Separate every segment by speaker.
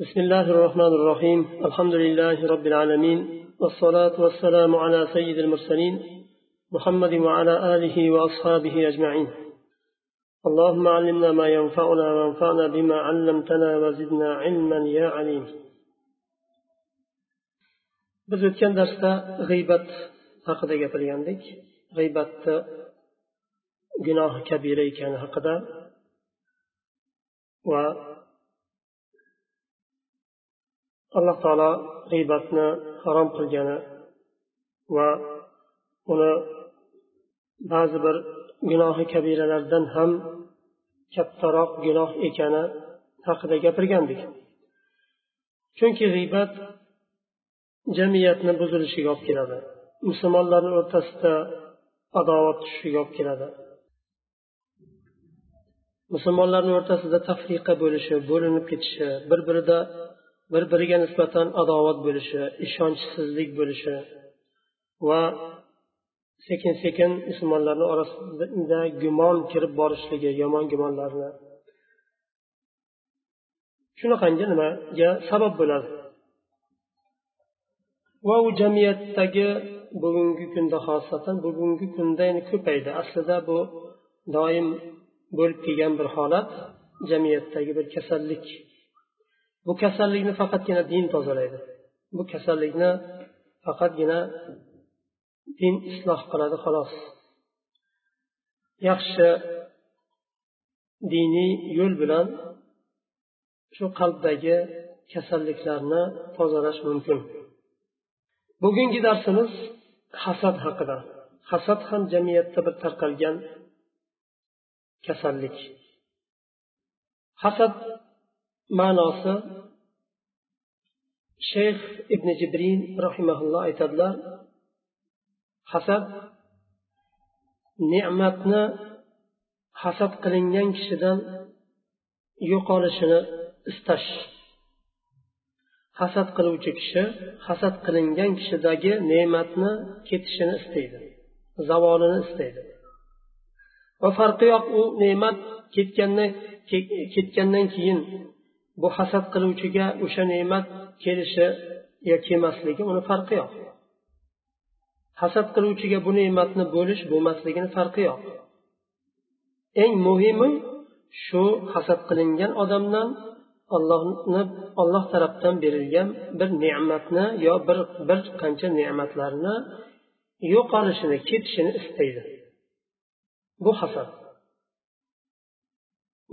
Speaker 1: بسم الله الرحمن الرحيم. الحمد لله رب العالمين والصلاة والسلام على سيد المرسلين محمد وعلى آله وأصحابه أجمعين. اللهم علمنا ما ينفعنا وانفعنا بما علمتنا وزدنا علما يا عليم. Biz o'tgan darsda g'iybat haqida gapirgandik. G'iybatni gunohi kabira ekani haqida va alloh taolo g'iybatni harom qilgani va uni ba'zi bir gunohi kabiralardan ham kattaroq gunoh ekani haqida gapirgandik. Chunki g'iybat jamiyatni buzilishiga olib keladi. Musulmonlarni o'rtasida adovat tushishiga olib keladi. Musulmonlarni o'rtasida tafriqa bo'lishi bo'linib ketishi bir birida bir biriga nisbatan adovat bo'lishi ishonchsizlik bo'lishi va sekin sekin musulmonlarni orasida gumon kirib borishligi yomon gumonlarni. Shunaqangi nimaga sabab bo'ladi? Va u jamiyatdagi bugungi kunda xosatan bugungi kunda ko'paydi. Aslida bu doim bo'lib kelgan bir holat jamiyatdagi bir kasallik. Bu kasallikni faqatgina din tozalaydi. Bu kasallikni faqatgina din isloh qiladi xolos. Yaxshi diniy yo'l bilan shu qalbdagi kasalliklarni tozalash mumkin. Bugungi darsimiz hasad haqida. Hasad ham jamiyatda bir tarqalgan kasallik. Hasad ma'nosi shayx ibn jibrin rahimaulloh aytadilar hasad ne'matni hasad qilingan kishidan yo'qolishini istash. Hasad qiluvchi kishi hasad qilingan kishidagi ne'matni ketishini istaydi zavolini istaydi. Va farqi yo'q u ne'mat ketgandan ketgandan keyin bu hasad qiluvchiga o'sha ne'mat kelishi yo kelmasligi uni farqi yo'q. Hasad qiluvchiga bu ne'matni bo'lish bo'lmasligini farqi yo'q. Eng muhimi shu hasad qilingan odamdan allohni olloh tarafdan berilgan bir ne'matni yo bir bir qancha ne'matlarni yo'qolishini ketishini istaydi. Bu hasad.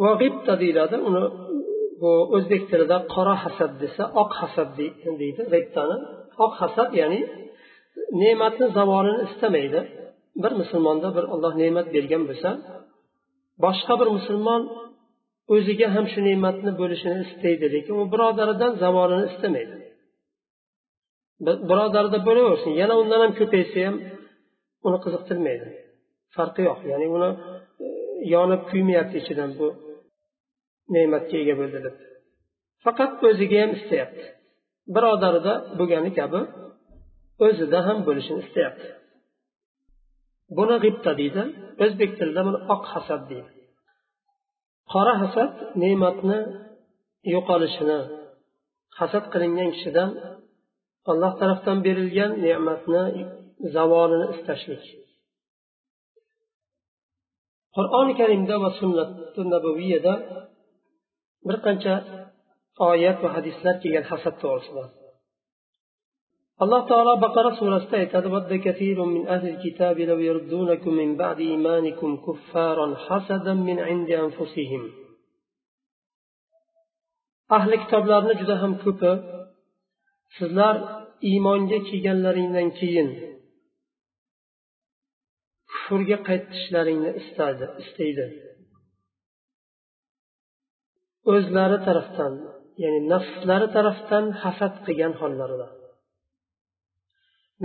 Speaker 1: Va g'ibta deyiladi uni bu o'zbek tilida qora hasad desa oq hasad deydi. G'ibtani oq hasad ya'ni ne'matni zavolini istamaydi. Bir musulmonda bir olloh ne'mat bergan bo'lsa boshqa bir musulmon o'ziga ham shu ne'matni bo'lishini istaydi lekin u birodaridan zavolini istamaydi. Birodarida bo'laversin yana undan ham ko'paysa ham uni qiziqtirmaydi. Farqi yo'q ya'ni uni e, yonib kuymayapti ichidan bu ne'matga ega bo'ldi deb faqat o'ziga ham istayapti. Birodarida bo'lgani kabi o'zida ham bo'lishini istayapti. Buni g'ibta deydi o'zbek tilida buni oq hasad deydi. Qora hasad ne'matni yo'qolishini hasad qilingan kishidan alloh tarafdan berilgan ne'matni zavolini istashlik. Qur'oni karimda va sunnati nabaviyada bir qancha oyat va hadislar kelgan hasad to'g'risida alloh taolo baqara surasida aytadi ahli kitoblarni juda ham ko'pi. Sizlar iymonga kelganlaringdan keyin kufrga qaytishlaringni istaydi. O'zlari tarafdan ya'ni nafslari tarafdan hasad qilgan hollarida.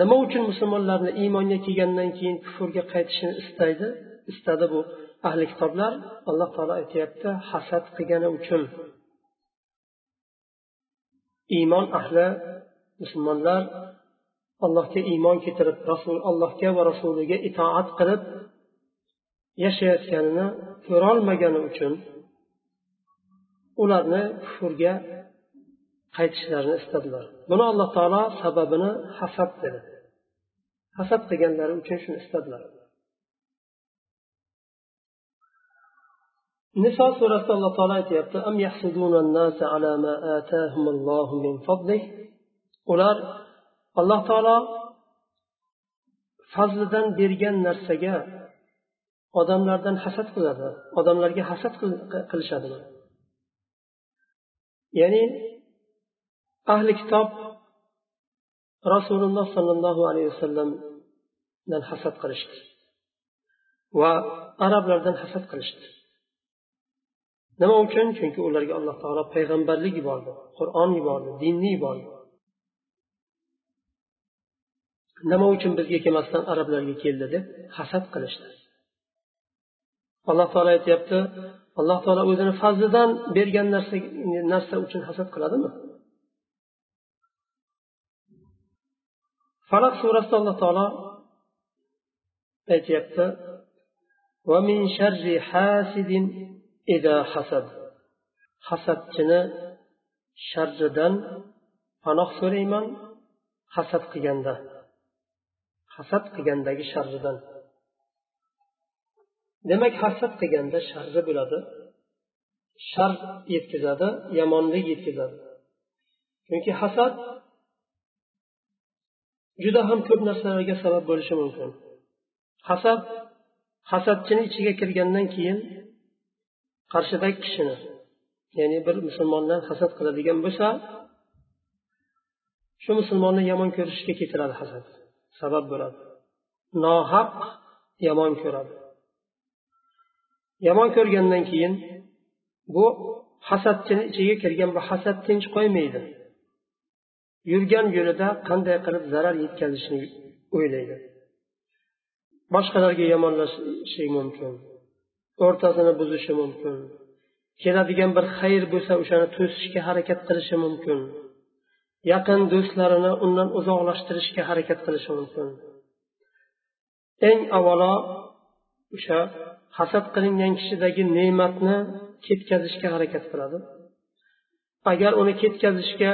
Speaker 1: Nima uchun musulmonlarni iymonga kelgandan keyin kufrga qaytishini istaydi? Istadi bu ahli kitoblar. Alloh taolo aytyapti hasad qilgani uchun. Iymon ahli musulmonlar allohga iymon keltirib rasul allohga va rasuliga itoat qilib yashayotganini ko'rolmagani uchun ularni kufrga qaytishlarini istadilar. Buni alloh taolo sababini hasad dedi. Hasad qilganlari uchun shuni istadilar. Niso surasida alloh taolo aytyapti am ala ma min fadlih ular alloh taolo fazlidan bergan narsaga odamlardan hasad qiladi odamlarga hasad qilishadi ya'ni ahli kitob rasululloh sollallohu alayhi vasallamdan hasad qilishdi va arablardan hasad qilishdi. Nima uchun chunki ularga alloh taolo payg'ambarlik yubordi qur'on yubordi dinni yubordi. Nima uchun bizga kelmasdan arablarga keldi deb hasad qilishdi? Alloh taolo aytyapti alloh taolo o'zini fazlidan bergan narsa narsa uchun hasad qiladimi? Falaq surasida alloh taolo aytyapti hasadchini sharridan panoh so'rayman hasad qilganda. Hasad qilgandagi sharridan. Demak hasad qilganda sharri bo'ladi shar yetkazadi yomonlik yetkazadi. Chunki hasad juda ham ko'p narsalarga sabab bo'lishi mumkin. Hasad hasadchini ichiga kirgandan keyin qarshidagi kishini ya'ni bir musulmondan hasad qiladigan bo'lsa shu musulmonni yomon ko'rishga keltiradi hasad. Sabab bo'ladi. Nohaq yomon ko'radi. Yomon ko'rgandan keyin bu hasadchini ichiga kirgan bu hasad tinch qo'ymaydi. Yurgan yo'lida qanday qilib zarar yetkazishni o'ylaydi. Boshqalarga yomonlashishi mumkin o'rtasini buzishi mumkin keladigan bir xayr bo'lsa o'shani to'sishga harakat qilishi mumkin yaqin do'stlarini undan uzoqlashtirishga harakat qilishi mumkin. Eng avvalo o'sha hasad qilingan kishidagi ne'matni ketkazishga harakat qiladi. Agar uni ketkazishga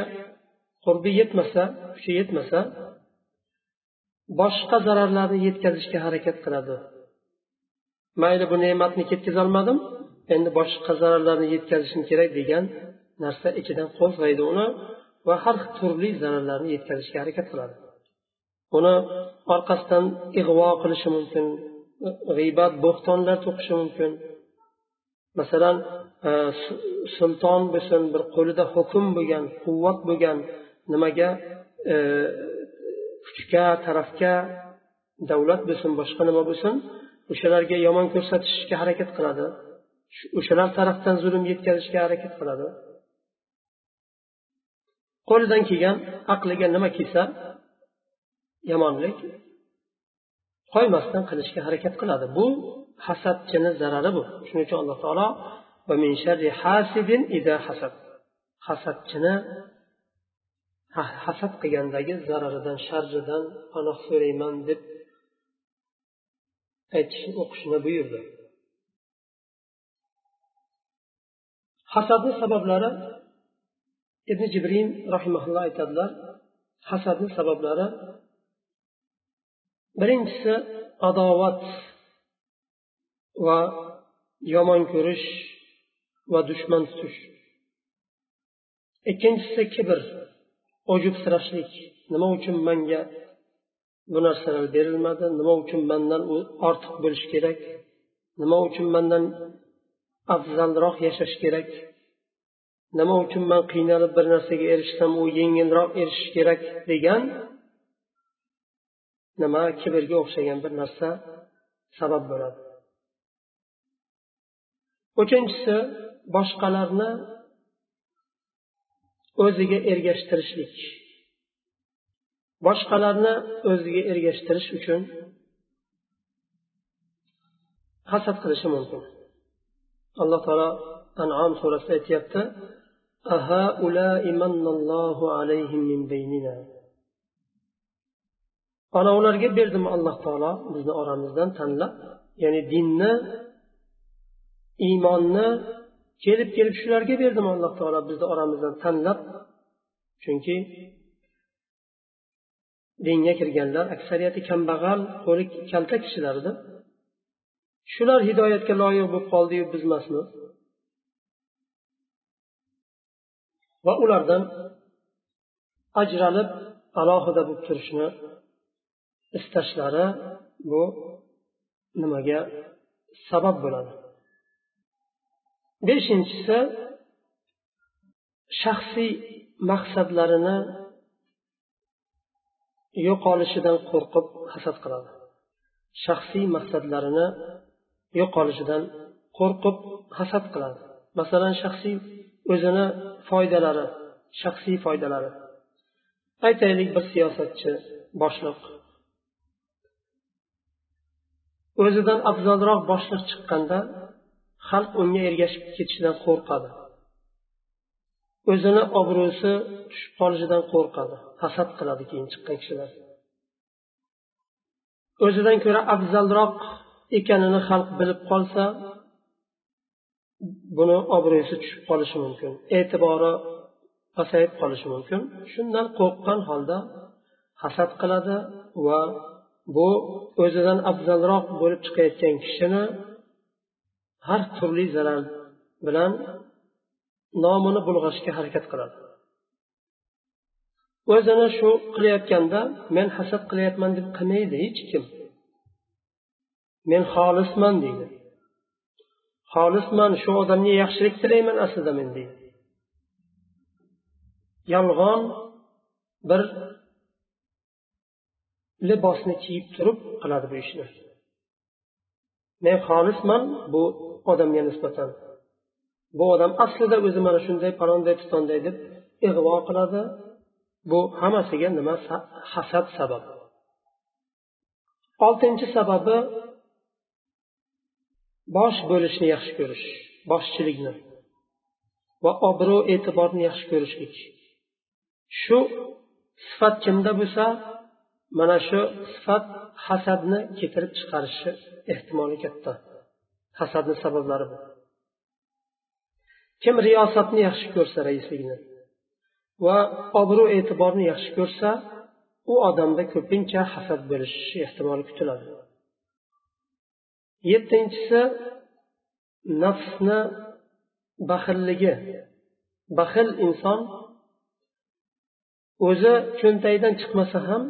Speaker 1: qurbi yetmasa kuchi yetmasa boshqa zararlarni yetkazishga harakat qiladi. Mayli bu ne'matni ketkazolmadim endi boshqa zararlarni yetkazishim kerak degan narsa ichidan qo'zg'aydi uni va har turli zararlarni yetkazishga harakat qiladi. Uni orqasidan ig'vo qilishi mumkin g'iybat bo'xtonlar to'qishi mumkin. Masalan e, sulton bo'lsin bir qo'lida hukm bo'lgan quvvat bo'lgan nimaga e, kuchga tarafga davlat bo'lsin boshqa nima bo'lsin o'shalarga yomon ko'rsatishga harakat qiladi. O'shalar tarafdan zulm yetkazishga harakat qiladi. Qo'lidan kelgan aqliga nima kelsa yomonlik qo'ymasdan qilishga harakat qiladi. Bu hasadchini zarari bu. Shuning uchun alloh taolo hasadchini hasad qilgandagi zararidan sharridan panoh so'rayman deb aytishni o'qishni buyurdi. Hasadni sabablari ibn jibrin rahimaulloh aytadilar. Hasadni sabablari birinchisi adovat va yomon ko'rish va dushman tutish. Ikkinchisi kibr ojubsirashlik nima uchun manga bu narsalar berilmadi? Nima uchun mandan u ortiq bo'lishi kerak? Nima uchun mandan afzalroq yashash kerak? Nima uchun man qiynalib bir narsaga erishsam u yengilroq erishishi kerak degan nima kibrga o'xshagan bir narsa sabab bo'ladi. Uchinchisi boshqalarni o'ziga ergashtirishlik. Boshqalarni o'ziga ergashtirish uchun hasad qilishi mumkin. Alloh taolo anom surasida aytyapti ana ularga berdimi alloh taolo bizni oramizdan tanlab ya'ni dinni iymonni kelib kelib shularga berdimi alloh taolo bizni oramizdan tanlab. Chunki dinga kirganlar aksariyati kambag'al qo'li kalta kishilar edi shular hidoyatga loyiq bo'lib qoldiyu biz emasmiz. Va ulardan ajralib alohida bo'lib turishni istashlari bu nimaga sabab bo'ladi? Beshinchisi shaxsiy maqsadlarini yo'qolishidan qo'rqib hasad qiladi. Shaxsiy maqsadlarini yo'qolishidan qo'rqib hasad qiladi. Masalan shaxsiy o'zini foydalari shaxsiy foydalari. Aytaylik bir siyosatchi boshliq. O'zidan afzalroq boshliq chiqqanda xalq unga ergashib ketishidan qo'rqadi. O'zini obro'si tushib qolishidan qo'rqadi. Hasad qiladi keyin chiqqan kishilar. O'zidan ko'ra afzalroq ekanini xalq bilib qolsa buni obro'si tushib qolishi mumkin e'tibori pasayib qolishi mumkin. Shundan qo'rqqan holda hasad qiladi va bu o'zidan afzalroq bo'lib chiqayotgan kishini har turli zarar bilan nomini bulg'ashga harakat qiladi. O'zini shu qilayotganda men hasad qilyapman deb qilmaydi hech kim. Men xolisman deydi. Xolisman shu odamga yaxshilik tilayman aslida men deydi. Yolg'on bir libosni kiyib turib qiladi bu ishni. Men xolisman bu odamga nisbatan. Bu odam aslida o'zi mana shunday palonday pistonday deb ig'vo qiladi. Bu hammasiga nima hasad sabab. Oltinchi sababi bosh bo'lishni yaxshi ko'rish boshchilikni va obro' e'tiborni yaxshi ko'rishlik. Shu sifat kimda bo'lsa mana shu sifat hasadni keltirib chiqarishi ehtimoli katta. Hasadni sabablari bu kim riyosatni yaxshi ko'rsa raislikni va obro' e'tiborni yaxshi ko'rsa u odamda ko'pincha hasad bo'lishi ehtimoli kutiladi. Yettinchisi nafsni baxilligi. Baxil inson o'zi cho'ntagidan chiqmasa ham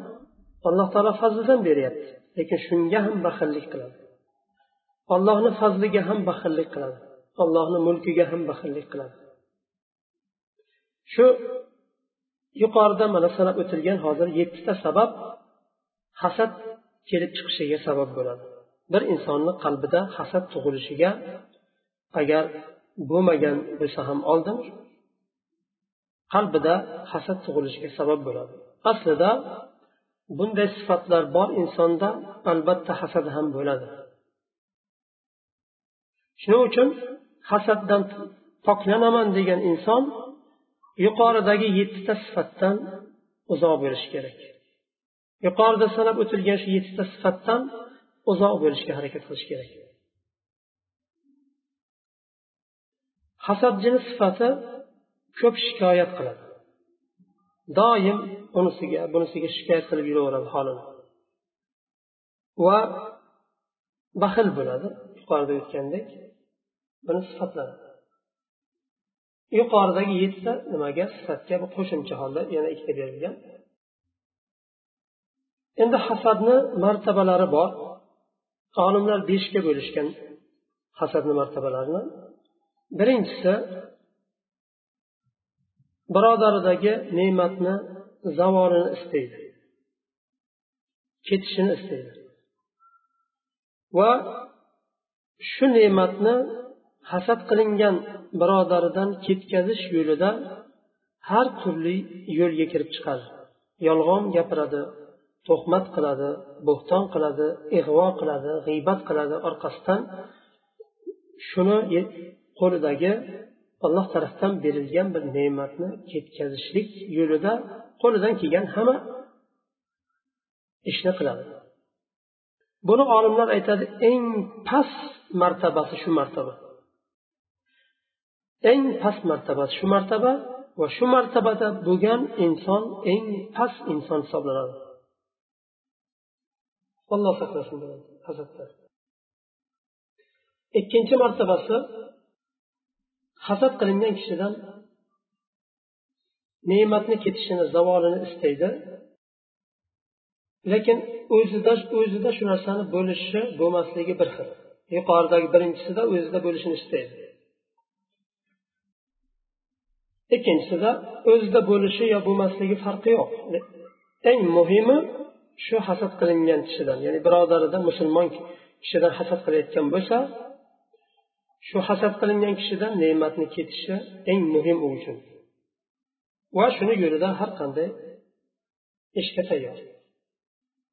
Speaker 1: alloh taolo fazlidan beryapti lekin shunga ham baxillik qiladi. Ollohni fazliga ham baxillik qiladi. Ollohni mulkiga ham baxillik qiladi. Shu yuqorida mana sanab o'tilgan hozir yettita sabab hasad kelib chiqishiga sabab bo'ladi. Bir insonni qalbida hasad tug'ilishiga agar bo'lmagan bo'lsa ham oldin qalbida hasad tug'ilishiga sabab bo'ladi. Aslida bunday sifatlar bor insonda albatta hasad ham bo'ladi. Shuning uchun hasaddan poklanaman degan inson yuqoridagi yettita sifatdan uzoq bo'lishi kerak. Yuqorida sanab o'tilgan shu yettita sifatdan uzoq bo'lishga harakat qilish kerak. Hasadchini sifati ko'p shikoyat qiladi. Doim unisiga bunisiga shikoyat qilib yuraveradi holini. Va baxil bo'ladi yuqorida o'tgandek buni sifatlari yuqoridagi yettita nimaga sifatga bu qo'shimcha holda yana ikkita berilgan. Endi hasadni martabalari bor. Olimlar beshga bo'lishgan hasadni martabalarini. Birinchisi birodaridagi ne'matni zavolini istaydi. Ketishini istaydi. Va shu ne'matni hasad qilingan birodaridan ketkazish yo'lida har turli yo'lga kirib chiqadi. Yolg'on gapiradi tuhmat qiladi bo'xton qiladi ig'vo qiladi g'iybat qiladi orqasidan shuni qo'lidagi alloh tarafdan berilgan bir ne'matni ketkazishlik yo'lida qo'lidan kelgan hamma ishni qiladi. Buni olimlar aytadi eng past martabasi shu martaba. Eng past martabasi shu martaba va shu martabada bo'lgan inson eng past inson hisoblanadi. Alloh saqlasin hasaddan ikkinchi martabasi hasad qilingan kishidan ne'matni ketishini zavolini istaydi. Lekin o'zida o'zida shu narsani bo'lishi bo'lmasligi bir xil. Yuqoridagi birinchisida o'zida bo'lishini istaydi. Ikkinchisida o'zida bo'lishi yo bo'lmasligi farqi yo'q. Eng muhimi shu hasad qilingan kishidan ya'ni birodaridan musulmon kishidan hasad qilayotgan bo'lsa shu hasad qilingan kishidan ne'matni ketishi eng muhim u uchun. Va shuni yo'lida har qanday ishga tayyor.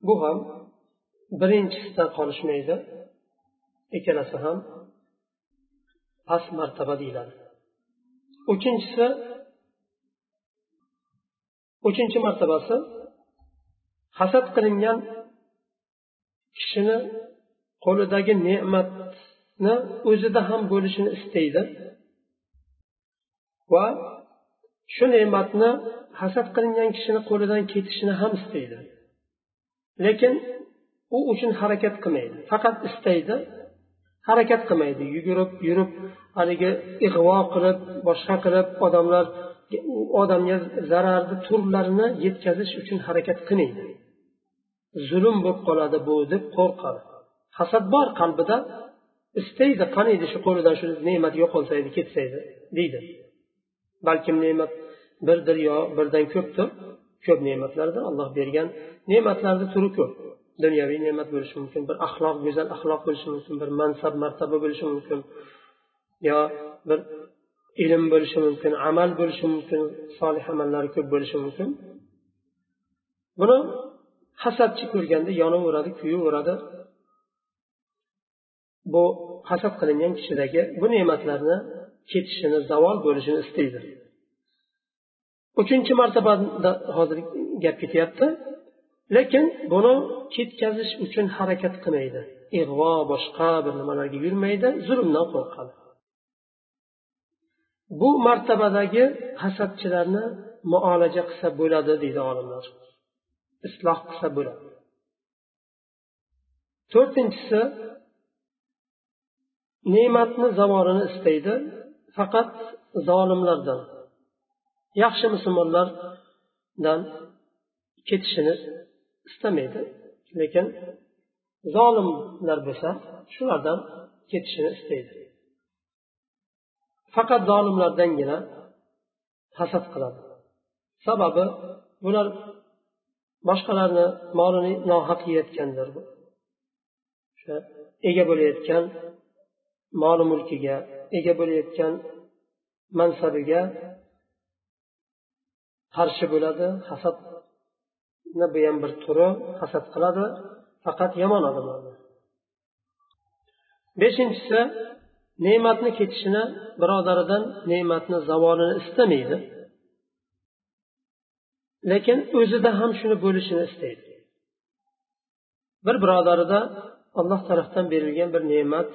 Speaker 1: Bu ham birinchisidan qolishmaydi ikkalasi ham past martaba deyiladi. Uchinchisi uchinchi martabasi hasad qilingan kishini qo'lidagi ne'mat o'zida ham bo'lishini istaydi. Va shu ne'matni hasad qilingan kishini qo'lidan ketishini ham istaydi. Lekin u uchun harakat qilmaydi. Faqat istaydi harakat qilmaydi. Yugurib yurib haligi ig'vo qilib boshqa qilib odamlar odamga zararni turlarini yetkazish uchun harakat qilmaydi. Zulm bo'lib qoladi bu deb qo'rqadi. Hasad bor qalbida istaydi qaniydi shu qo'lidan shu ne'mat yo'qolsa edi ketsa edi deydi. Balkim ne'mat birdir yo birdan ko'pdir ko'p ne'matlardir. Alloh bergan ne'matlarni turi ko'p. Dunyoviy ne'mat bo'lishi mumkin bir axloq go'zal axloq bo'lishi mumkin bir mansab martaba bo'lishi mumkin yo bir ilm bo'lishi mumkin amal bo'lishi mumkin solih amallari ko'p bo'lishi mumkin. Buni hasadchi ko'rganda yonaveradi kuyaveradi bu hasad qilingan kishidagi bu ne'matlarni ketishini zavol bo'lishini istaydi. Uchinchi martabada hozir gap ketyapti. Lekin buni ketkazish uchun harakat qilmaydi. Ig'vo boshqa bir nimalarga yurmaydi zulmdan qo'rqadi. Bu martabadagi hasadchilarni muolaja qilsa bo'ladi deydi olimlar. Isloh qilsa bo'ladi. To'rtinchisi ne'matni zamorini istaydi faqat zolimlardan yaxshi musulmonlardan ketishini istamaydi. Lekin zolimlar bo'lsa shulardan ketishini istaydi. Faqat zolimlardangina hasad qiladi. Sababi bular boshqalarni molini nohaq yeyotgandir o'sha ega bo'layotgan moli mulkiga ega bo'layotgan mansabiga qarshi bo'ladi hasadni bu ham bir turi hasad qiladi faqat yomon odamlarni beshinchisi ne'matni ketishini birodaridan ne'matni zavolini istamaydi lekin o'zida ham shuni bo'lishini istaydi. Bir birodarida alloh tarafdan berilgan bir ne'mat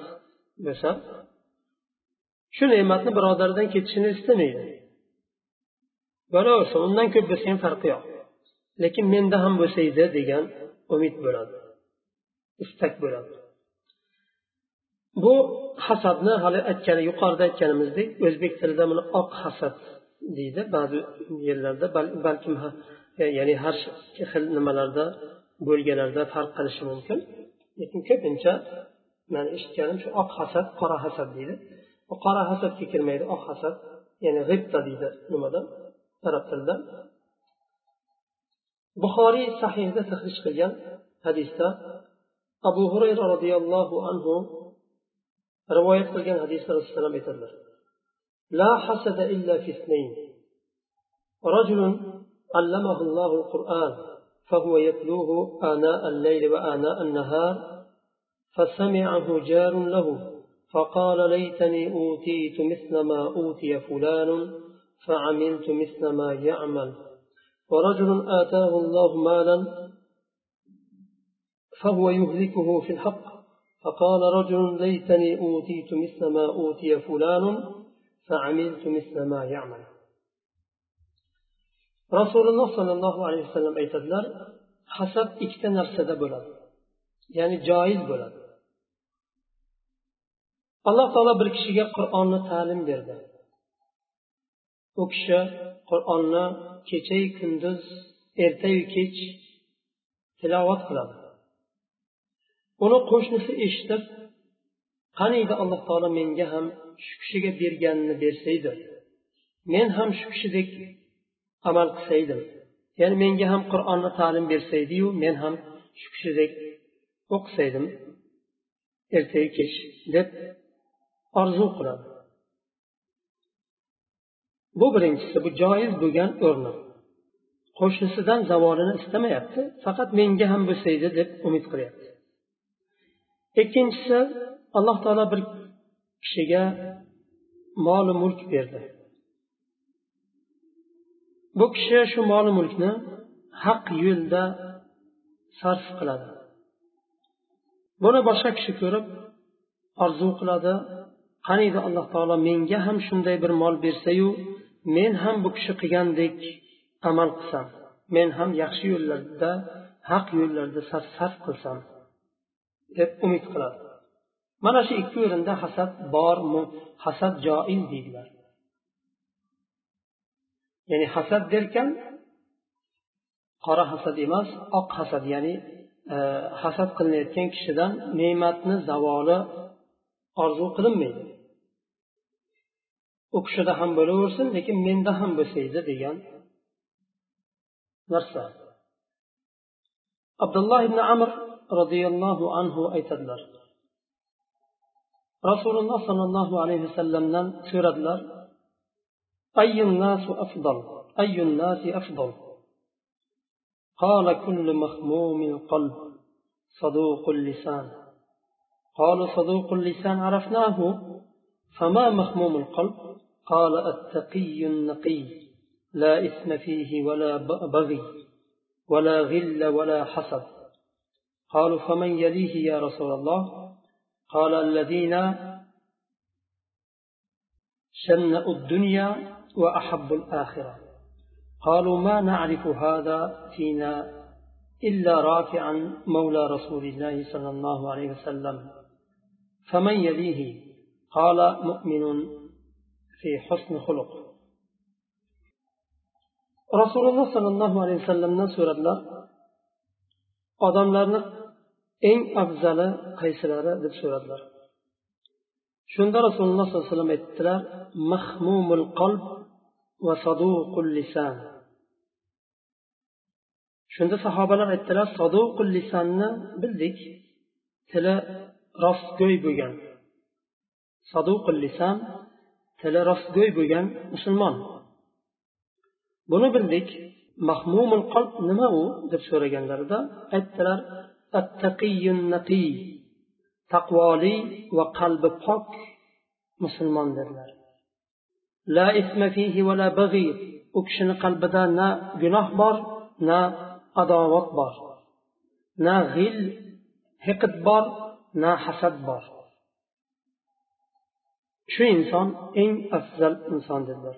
Speaker 1: bo'lsa shu ne'matni birodaridan ketishini istamaydi. Bo'laversin undan ko'p bo'lsa ham farqi yo'q. Lekin menda ham bo'lsa edi degan umid bo'ladi. Istak bo'ladi. Bu hasadni hali aytgani yuqorida aytganimizdek o'zbek tilida buni oq hasad deydi. Ba'zi yerlarda balkim e, ya'ni har xil nimalarda bo'lganlarda farq qilishi mumkin. Lekin ko'pincha man eshitganim shu oq hasad qora hasad deydi bu qora hasadga kirmaydi oq hasad ya'ni g'ibta deydi nimada arab tilida buxoriy sahihda tahrij qilgan hadisda abu hurayra roziyallohu anhu rivoyat qilgan hadisda rasululloh aytadilar لا حسد إلا في اثنين رجل علمه الله القرآن فهو يتلوه آناء الليل وآناء النهار فسمعه جار له فقال ليتني أوتيت مثل ما أوتي فلان فعملت مثل ما يعمل. ورجل آتاه الله مالا فهو يهلكه في الحق. فقال رجل ليتني أوتيت مثل ما أوتي فلان فعملت مثل ما يعمل. Rasululloh sollallohu alayhi vasallam aytadilar hasad ikkita narsada bo'ladi. Ya'ni joiz bo'ladi. Alloh taolo bir kishiga qur'onni ta'lim berdi u kishi qur'onni kechayu kunduz ertayu kech tilovat qiladi uni qo'shnisi eshitib qaniydi alloh taolo menga ham shu kishiga berganini bersaydi men ham shu kishidek amal qilsaydim. Ya'ni menga ham qur'onni ta'lim bersaydiyu men ham shu kishidek o'qisaydim ertayu kech deb orzu qiladi. Bu birinchisi bu joiz bo'lgan o'rni. Qo'shnisidan zavolini istamayapti faqat menga ham bo'lsaydi deb umid qilyapti. Ikkinchisi alloh taolo bir kishiga moli mulk berdi. Bu kishi shu moli mulkni haq yo'lda sarf qiladi. Buni boshqa kishi ko'rib orzu qiladi. Qaniydi alloh taolo menga ham shunday bir mol bersayu men ham bu kishi qilgandek amal qilsam men ham yaxshi yo'llarda haq yo'llarda sarf qilsam deb umid qiladi. Mana shu ikki o'rinda hasad bormi hasad joiz deydilar. Ya'ni hasad derkan qora hasad emas oq hasad ya'ni e, hasad qilinayotgan kishidan ne'matni zavoli orzu qilinmaydi. U kishida ham bo'laversin lekin menda ham bo'lsaydi degan narsa abdulloh ibn amr roziyallohu anhu aytadilar rasululloh sollallohu alayhi vasallamdan so'radilar قال كل مخموم القلب صدوق اللسان قالوا صدوق اللسان عرفناه فما مخموم القلب قال التقي النقي لا إثم فيه ولا بغي ولا غل ولا حسد. قالوا فمن يليه يا رسول الله؟ قال الذين شنأوا الدنيا وأحبوا الآخرة. قالوا ما نعرف هذا فينا إلا رافعا مولى رسول الله صلى الله عليه وسلم. فمن يليه؟ قال مؤمن rasululloh sollallohu alayhi vasallamdan so'radilar odamlarni eng afzali qaysilari deb so'radilar shunda rasululloh sollallohu alayhi vasallam aytdilar mahmumul qalb va saduqul lisan. Shunda sahobalar aytdilar saduqul lisanni bildik tili rostgo'y bo'lgan. Saduqul lisan tili rostgo'y bo'lgan musulmon. Buni bildik mahmumul qalb nima u? deb so'raganlarida aytdilar taqvoli va qalbi pok musulmon dedilar. La isma fihi va la bag'i u kishini qalbida na gunoh bor na adovat bor na g'il hiqd bor na hasad bor. Shu inson eng afzal inson dedilar.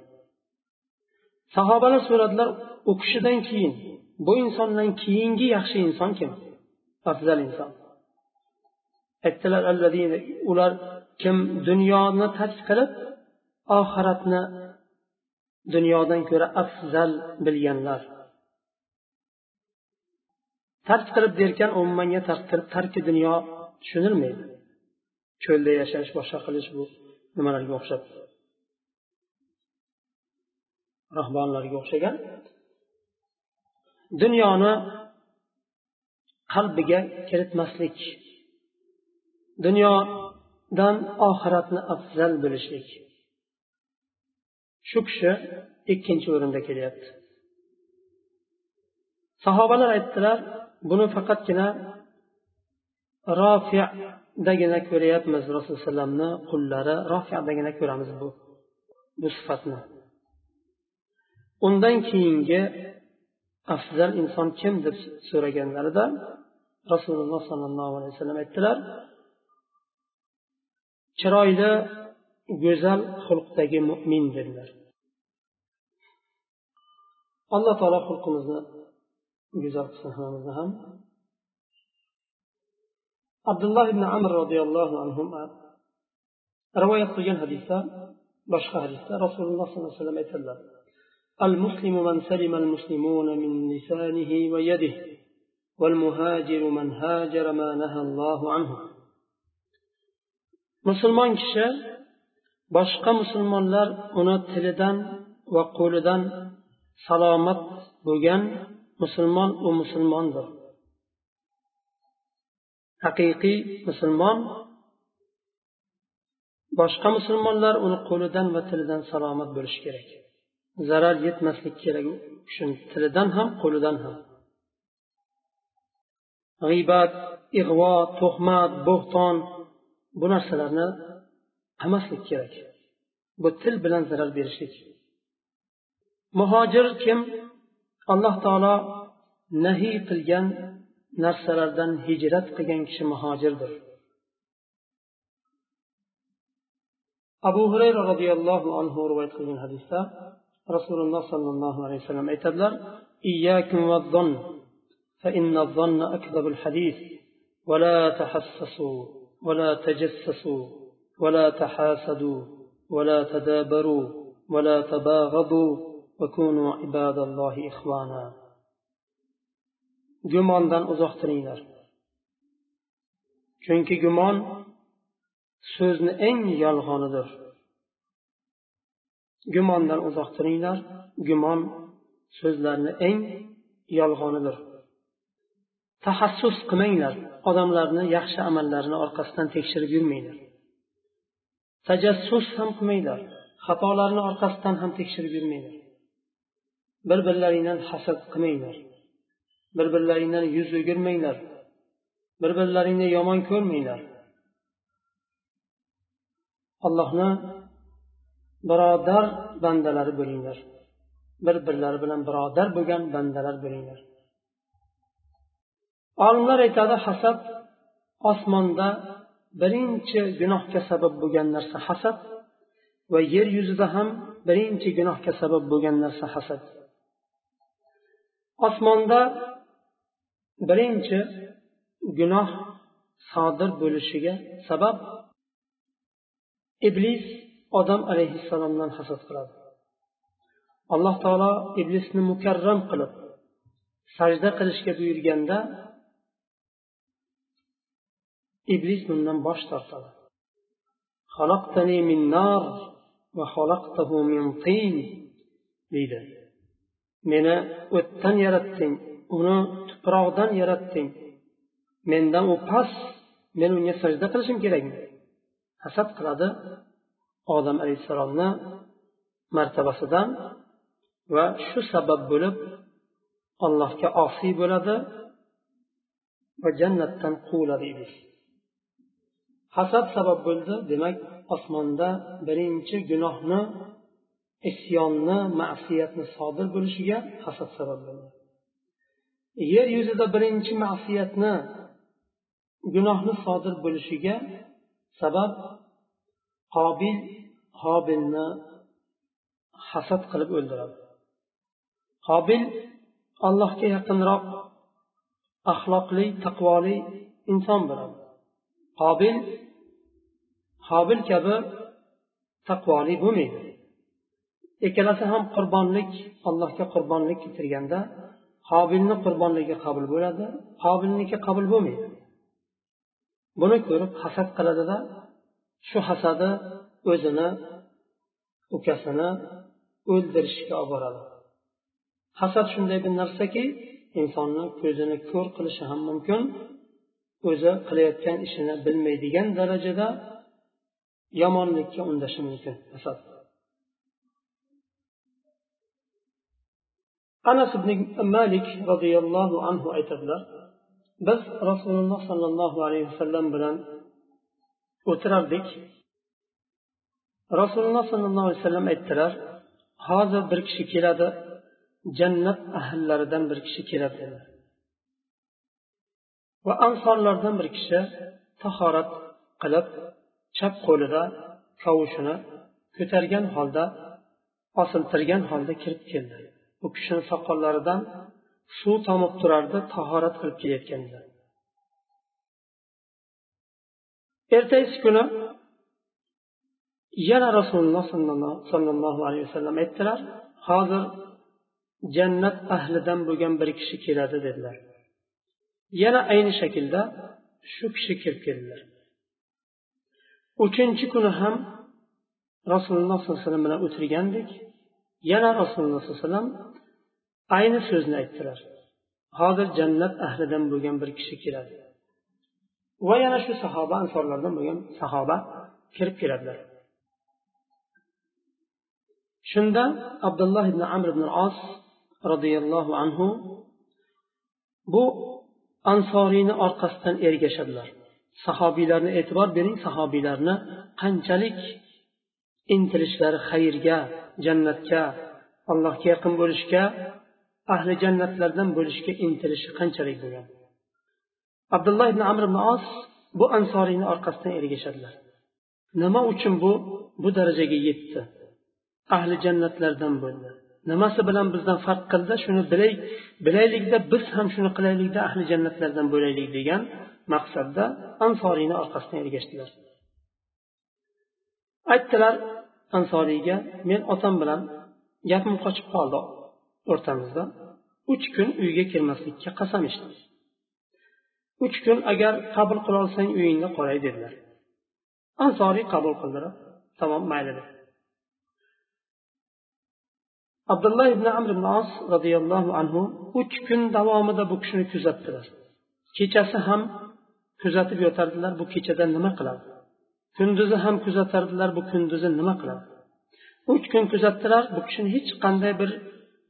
Speaker 1: Sahobalar so'radilar u kishidan keyin bu insondan keyingi yaxshi inson kim? Afzal inson. Aytdilar ular kim dunyoni tark qilib oxiratni dunyodan ko'ra afzal bilganlar. Tark qilib derkan umummanga tarki dunyo tushunilmaydi. Cho'lda yashash boshqa qilish bu. Nimalarga o'xshab rahbonlarga o'xshagan dunyoni qalbiga kiritmaslik dunyodan oxiratni afzal bilishlik. Shu kishi ikkinchi o'rinda kelyapti. Sahobalar aytdilar buni faqatgina rofiadagina ko'ryapmiz rasululloh alayhivasallamni qullari. Rofiadagina ko'ramiz bu bu sifatni. Undan keyingi afzal inson kim deb so'raganlarida rasululloh sollallohu alayhi vasallam aytdilar chiroyli go'zal xulqdagi mo'min dedilar. Alloh taolo xulqimizni go'zal qilsin hammamizni ham. Abdulloh ibn amr roziyallohu anhu rivoyat qilgan hadisda boshqa hadisda rasululloh sollallohu alayhi vasallam aytadilar المسلم من سلم المسلمون من لسانه ويده والمهاجر من هاجر ما نهى الله عنه musulmon kishi boshqa musulmonlar uni tilidan va qo'lidan salomat bo'lgan musulmon u musulmondir haqiqiy musulmon boshqa musulmonlar uni qo'lidan va tilidan salomat bo'lishi kerak. Zarar yetmasligi kerak u tilidan ham qo'lidan ham. G'iybat ig'vo tuhmat bo'xton bu narsalarni qilmaslik kerak. Bu til bilan zarar berishlik. Muhojir kim? Alloh taolo nahiy qilgan narsalardan hijrat qilgan kishi muhojirdir abu hurayra roziyallohu anhu rivoyat qilgan hadisda rasululloh sollallohu alayhi vasallam aytadilar والظن فإن الظن أكذب الحديث ولا تحسسوا ولا تجسسوا ولا تحاسدوا ولا تدابروا ولا تباغضوا وكونوا عباد الله إخوانا gumondan uzoq turinglar chunki gumon so'zni eng yolg'onidir. Gumondan uzoq turinglar gumon so'zlarni eng yolg'onidir. Tahassus qilmanglar odamlarni yaxshi amallarini orqasidan tekshirib yurmanglar. Tajassus ham qilmanglar xatolarni orqasidan ham tekshirib yurmanglar. Bir birlaringdan hasad qilmanglar. Bir birlaringdan yuz o'girmanglar. Bir birlaringni yomon ko'rmanglar. Allohni birodar bandalari bo'linglar. Bir birlari bilan birodar bo'lgan bandalar bo'linglar. Olimlar aytadi hasad osmonda birinchi gunohga sabab bo'lgan narsa hasad va yer yuzida ham birinchi gunohga sabab bo'lgan narsa hasad. Osmonda birinchi gunoh sodir bo'lishiga sabab iblis odam alayhissalomdan hasad qiladi. Alloh taolo iblisni mukarram qilib sajda qilishga buyurganda iblis bundan bosh tortadi. Deydi. Meni o'tdan yaratding uni tuproqdan yaratding. Mendan u past men unga sajda qilishim kerakmi hasad qiladi odam alayhissalomni martabasidan va shu sabab bo'lib allohga osiy bo'ladi va jannatdan quviladi iblis. Hasad sabab bo'ldi demak osmonda birinchi gunohni isyonni ma'siyatni sodir bo'lishiga hasad sabab bo'ldi. Yer yuzida birinchi ma'siyatni gunohni sodir bo'lishiga sabab qobil hobilni hasad qilib o'ldiradi. Qobil allohga yaqinroq axloqli taqvoli inson bo'ladi. Qobil hobil kabi taqvoli bo'lmaydi. Ikkalasi ham qurbonlik allohga qurbonlik keltirganda qobilni qurbonligi qabul bo'ladi. Qobilniki qabul bo'lmaydi. Buni ko'rib hasad qiladida shu hasadi o'zini ukasini o'ldirishga olib boradi. Hasad shunday bir narsaki insonni ko'zini ko'r qilishi ham mumkin o'zi qilayotgan ishini bilmaydigan darajada yomonlikka undashi mumkin hasad. Anas ibn malik roziyallohu anhu aytadilar biz rasululloh sollallohu alayhi vasallam bilan o'tirardik. Rasululloh sollallohu alayhi vasallam aytdilar hozir bir kishi keladi jannat ahllaridan bir kishi keladi. Dedilar va ansorlardan bir kishi tahorat qilib chap qo'lida kavushini ko'targan holda osiltirgan holda kirib keldi. U kishini soqollaridan suv tomib turardi tahorat qilib kelayotganda. Ertasi kuni yana rasululloh sollallohu alayhi vasallam aytdilar hozir jannat ahlidan bo'lgan bir kishi keladi dedilar. Yana ayni shaklda shu kishi kirib keldilar. Uchinchi kuni ham rasululloh sollallohu alayhi vasallam bilan o'tirgandik. Yana rasululloh sollallohu alayhi vasallam ayni so'zni aytdilar. Hozir jannat ahlidan bo'lgan bir kishi keladi. Va yana shu sahoba ansorlardan bo'lgan sahoba kirib keladilar. Shunda abdulloh ibn amr ibn os roziyallohu anhu bu ansoriyni orqasidan ergashadilar. Sahobiylarni e'tibor bering sahobiylarni qanchalik intilishlari xayrga jannatga allohga yaqin bo'lishga ahli jannatlardan bo'lishga intilishi qanchalik bo'lgan? Abdulloh ibn amr ibn os bu ansoriyni orqasidan ergashadilar. Nima uchun bu bu darajaga yetdi? Ahli jannatlardan bo'ldi. Nimasi bilan bizdan farq qildi? Shuni bilay bilaylikda biz ham shuni qilaylikda ahli jannatlardan bo'laylik degan maqsadda ansoriyni orqasidan ergashdilar. Aytdilar ansoriyga men otam bilan gapim qochib qoldi o'rtamizda. Uch kun uyga kirmaslikka qasam ichdim uch kun agar qabul qilolsang uyingda qolay dedilar. Ansoriy qabul qildilar tamom mayli dedi. Abdulloh ibn amr ibn os roziyallohu anhu uch kun davomida bu kishini kuzatdilar. Kechasi ham kuzatib yotardilar bu kechada nima qiladi? Kunduzi ham kuzatardilar bu kunduzi nima qiladi? Uch kun kuzatdilar bu kishini hech qanday bir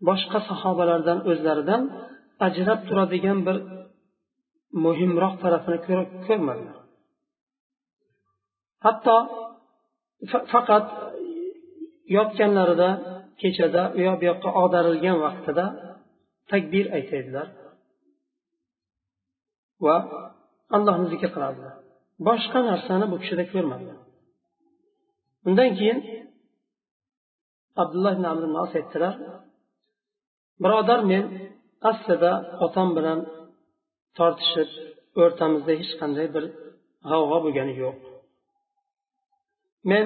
Speaker 1: boshqa sahobalardan o'zlaridan ajrab turadigan bir muhimroq tarafini ko'rmadilar. Hatto faqat yotganlarida kechada u yoq bu yoqqa og'darilgan vaqtida takbir aytadilar va allohni zikr qiladilar. Boshqa narsani bu kishida ko'rmadilar undan keyin abdulloh ibn amr as aytdilar birodar men aslida otam bilan tortishib o'rtamizda hech qanday bir g'avg'o bo'lgani yo'q. Men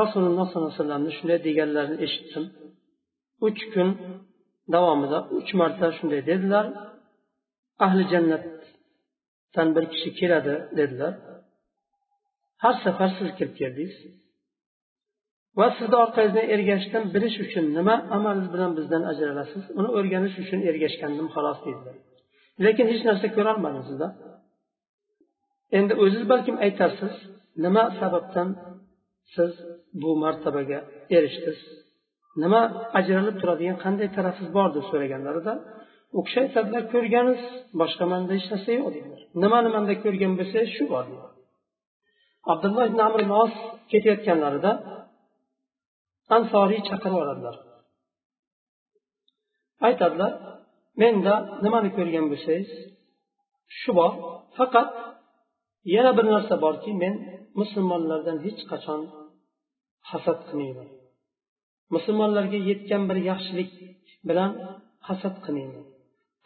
Speaker 1: rasululloh sollallohu alayhi vasallamni shunday deganlarini eshitdim. Uch kun davomida uch marta shunday dedilar. Ahli dan bir kishi keladi dedilar har safar siz kirib keldingiz va sizni orqangizdan ergashdim bilish uchun nima amalingiz bilan bizdan ajralasiz? Uni o'rganish uchun ergashgandim xolos dedilar. Lekin hech narsa ko'rolmadim sizda endi o'ziz balkim aytasiz nima sababdan siz bu martabaga erishdingiz nima ajralib turadigan qanday tarafingiz bor deb so'raganlarida u kishi aytadilar ko'rganingiz boshqa manda hech narsa yo'q deydilar nimani manda ko'rgan bo'lsa shu bor abdulloh ibn amr os ketayotganlarida ansoriy chaqirib oladilar. Aytadilar menda nimani ko'rgan bo'lsangiz shu bor. Faqat yana bir narsa borki men musulmonlardan hech qachon hasad qilmayman. Musulmonlarga yetgan bir yaxshilik bilan hasad qilmayman.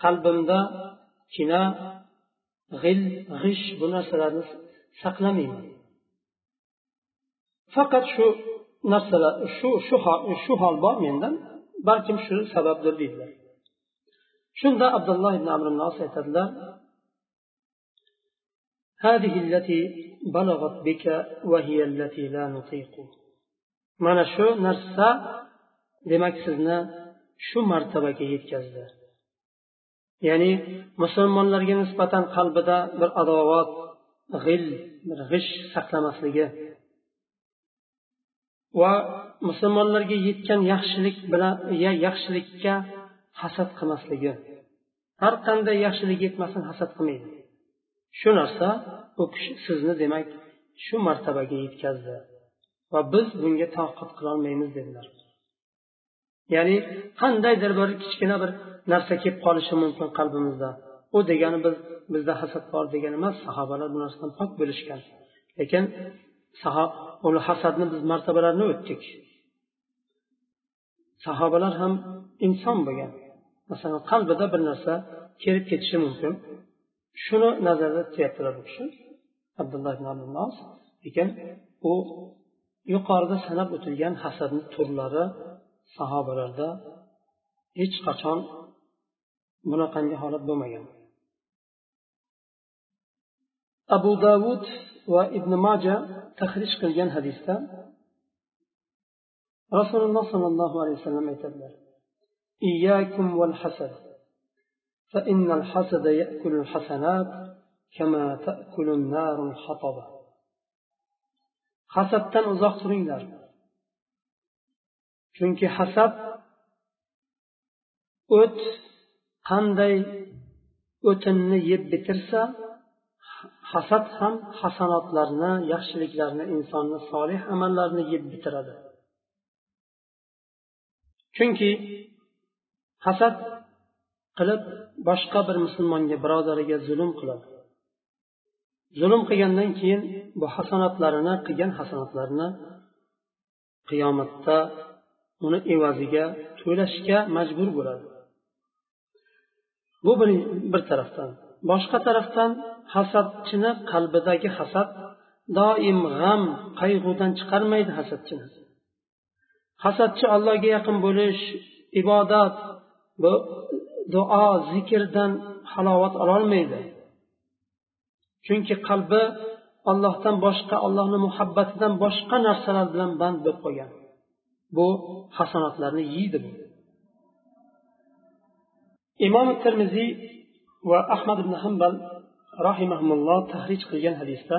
Speaker 1: Qalbimda kina g'il g'ish bu narsalarni saqlamayman faqat shu narsalar shu shu shu hol bor menda balkim shu sababdir deydilar shunda abdulloh ibn amr aytadilar هذه التي بلغت بك وهي التي لا نطيق mana shu narsa demak sizni shu martabaga yetkazdi Ya'ni musulmonlarga nisbatan qalbida bir adovat g'il bir g'ish saqlamasligi va musulmonlarga yetgan yaxshilik bilan yaxshilikka hasad qilmasligi. Har qanday yaxshilik yetmasin hasad qilmaydi. Shu narsa u kishi sizni demak shu martabaga yetkazdi va biz bunga toqat qilolmaymiz dedilar. Ya'ni qandaydir bir kichkina bir narsa kelib qolishi mumkin qalbimizda. U degani biz bizda hasad bor degani emas sahobalar bu narsadan pok bo'lishgan. Lekin uni hasadni biz martabalarini o'tdik. Sahobalar ham inson bo'lgan. Masalan qalbida bir narsa kelib ketishi mumkin. Shuni nazarda tutyaptilar bu kishi abdulloh ibn abdullos lekin u yuqorida sanab o'tilgan hasadni turlari sahobalarda hech qachon bunaqangi holat bo'lmagan abu davud va ibn maja tahrij qilgan hadisda rasululloh sollallohu alayhi vasallam aytadilar إياكم والحسد فإن الحسد يأكل الحسنات كما تأكل النار الحطب hasaddan uzoq turinglar chunki hasad o't qanday o'tinni yeb bitirsa hasad ham hasanotlarni yaxshiliklarni insonni solih amallarni yeb bitiradi. Chunki hasad qilib boshqa bir musulmonga birodariga zulm qiladi. Zulm qilgandan keyin bu hasanotlarini qilgan hasanotlarini qiyomatda uni evaziga to'lashga majbur bo'ladi. Bu bir, bir tarafdan boshqa tarafdan hasadchini qalbidagi hasad doim g'am qayg'udan chiqarmaydi hasadchini hasadchi allohga yaqin bo'lish ibodat bu duo zikrdan halovat ololmaydi. Chunki qalbi ollohdan boshqa allohni muhabbatidan boshqa narsalar bilan band bo'lib qolgan. Bu hasanotlarni yeydi bu. Imom termiziy va ahmad ibn hambal rahimahulloh tahrij qilgan hadisda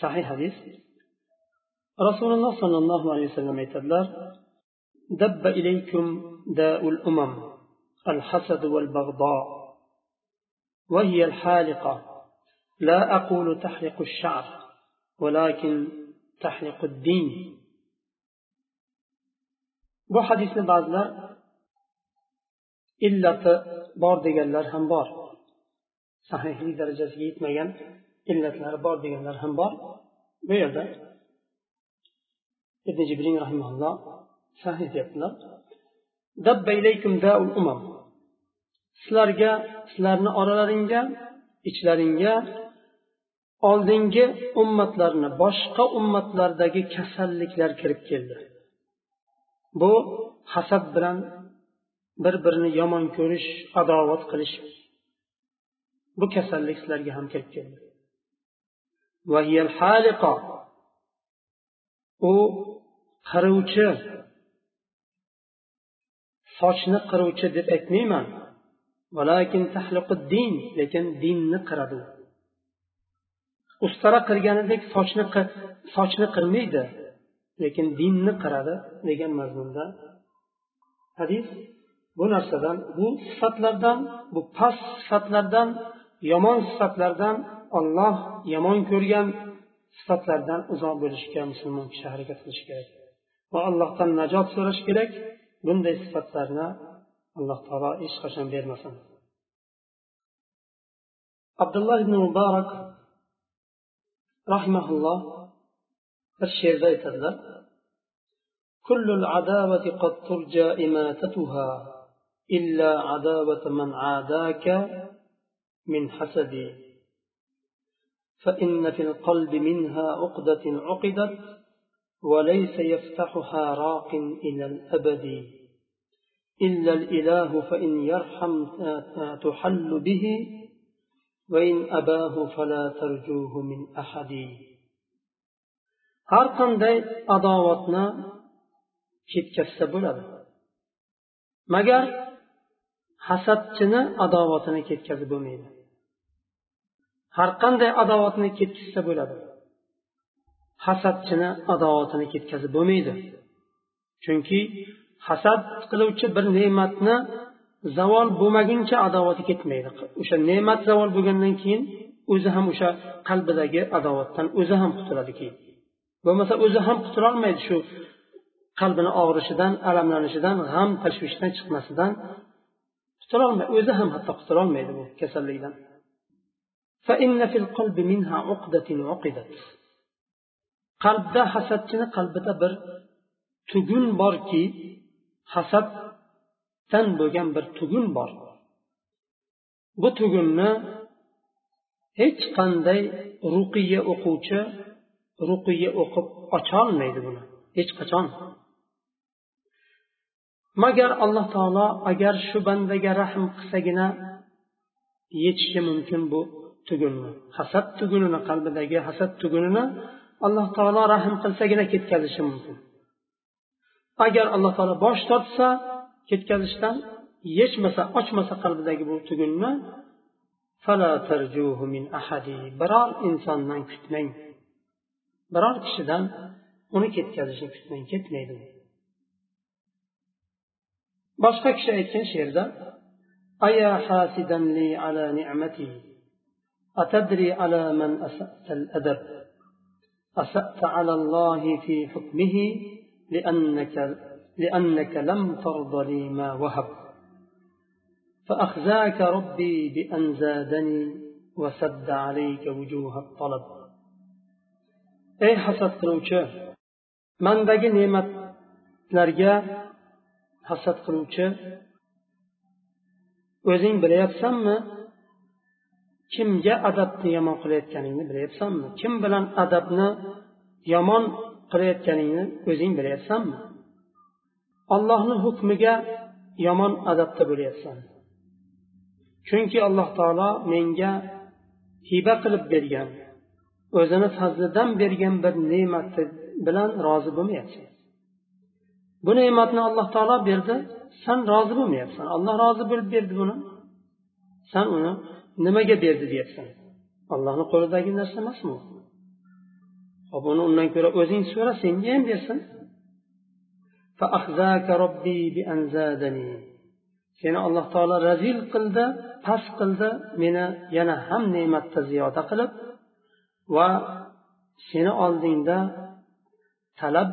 Speaker 1: sahih hadis rasululloh sollallohu alayhi vasallam aytadilar دب إليكم داء الأمم الحسد والبغضاء وهي الحالقة لا أقول تحلق الشعر ولكن تحلق الدين bu hadisni ba'zilar illati bor deganlar ham bor. Sahihlik darajasiga yetmagan illatlari bor deganlar ham bor. Bu yerda ibn jibrin rahimaulloh sahih deyaptilar. Sizlarga sizlarni oralaringga ichlaringga oldingi ummatlarni boshqa ummatlardagi kasalliklar kirib keldi. Bu hasad bilan bir birini yomon ko'rish adovat qilish bu kasallik sizlarga ham kirib keldi. U qiruvchi sochni qiruvchi deb aytmayman. Lekin dinni qiradi. Ustara qirganidek sochni sochni qirmaydi lekin dinni qiradi degan mazmunda. Hadis bu narsadan bu sifatlardan bu past sifatlardan yomon sifatlardan olloh yomon ko'rgan sifatlardan uzoq bo'lishga musulmon kishi harakat qilishi kerak va allohdan najot so'rash kerak bunday sifatlarni alloh taolo hech qachon bermasin abdulloh ibn muborak rahimaulloh bir she'rda aytadilar كل العداوة قد ترجى إماتتها إلا عداوة من عاداك من حسدي فإن في القلب منها عقدة عقدت وليس يفتحها راق إلى الأبد. إلا الإله فإن يرحم تحل به وإن أباه فلا ترجوه من أحد. har qanday adovatni ketkazsa bo'ladi magar hasadchini adovatini ketkazib bo'lmaydi. Har qanday adovatni ketkazsa bo'ladi. Hasadchini adovatini ketkazib bo'lmaydi. Chunki hasad qiluvchi bir ne'matni zavol bo'lmaguncha adovati ketmaydi. O'sha ne'mat zavol bo'lgandan keyin o'zi ham o'sha qalbidagi adovatdan o'zi ham qutuladi keyin. Bo'lmasa o'zi ham qutulolmaydi shu qalbini og'rishidan alamlanishidan g'am tashvishdan chiqmasidan qutulolmay o'zi ham hatto qutulolmaydi bu kasallikdan. Qalbda hasadchini qalbida bir tugun borki hasaddan bo'lgan bir tugun bor. Bu tugunni hech qanday ruqiya o'quvchi ruqiya o'qib ocholmaydi buni. Hech qachon. Magar alloh taolo agar shu bandaga rahm qilsagina yechishi mumkin bu tugunni hasad tugunini qalbidagi hasad tugunini alloh taolo rahm qilsagina ketkazishi mumkin. Agar alloh taolo bosh tortsa ketkazishdan yechmasa ochmasa qalbidagi bu tugunni biror insondan kutmang. Biror kishidan uni ketkazishni kutmang ketmaydi boshqa kishi aytgan she'rda أيا حاسدا لي على نعمتي أتدري على من أسأت الأدب أسأت على الله في حكمه لأنك, لأنك لم ترض لي ما وهب فأخزاك ربي بأن زادني وسد عليك وجوه الطلب ey hasad qiluvchi mandagi ne'matlarga hasad qiluvchi o'zing bilyapsanmi kimga adabni yomon qilayotganingni bilyapsanmi kim bilan adabni yomon qilayotganingni o'zing bilyapsanmi allohni hukmiga yomon adabda bo'lyapsan. Chunki alloh taolo menga hiba qilib bergan o'zini fazlidan bergan bir ne'mati bilan rozi bo'lmayapsan. Bu ne'matni alloh taolo berdi. San rozi bo'lmayapsan. Alloh rozi bo'lib berdi buni. San uni nimaga berdi deyapsan. Allohni qo'lidagi narsa emasmi? Hop uni undan ko'ra o'zing so'ra senga ham bersin. Seni alloh taolo razil qildi past qildi. Meni yana ham ne'matda ziyoda qilib va seni oldingda talab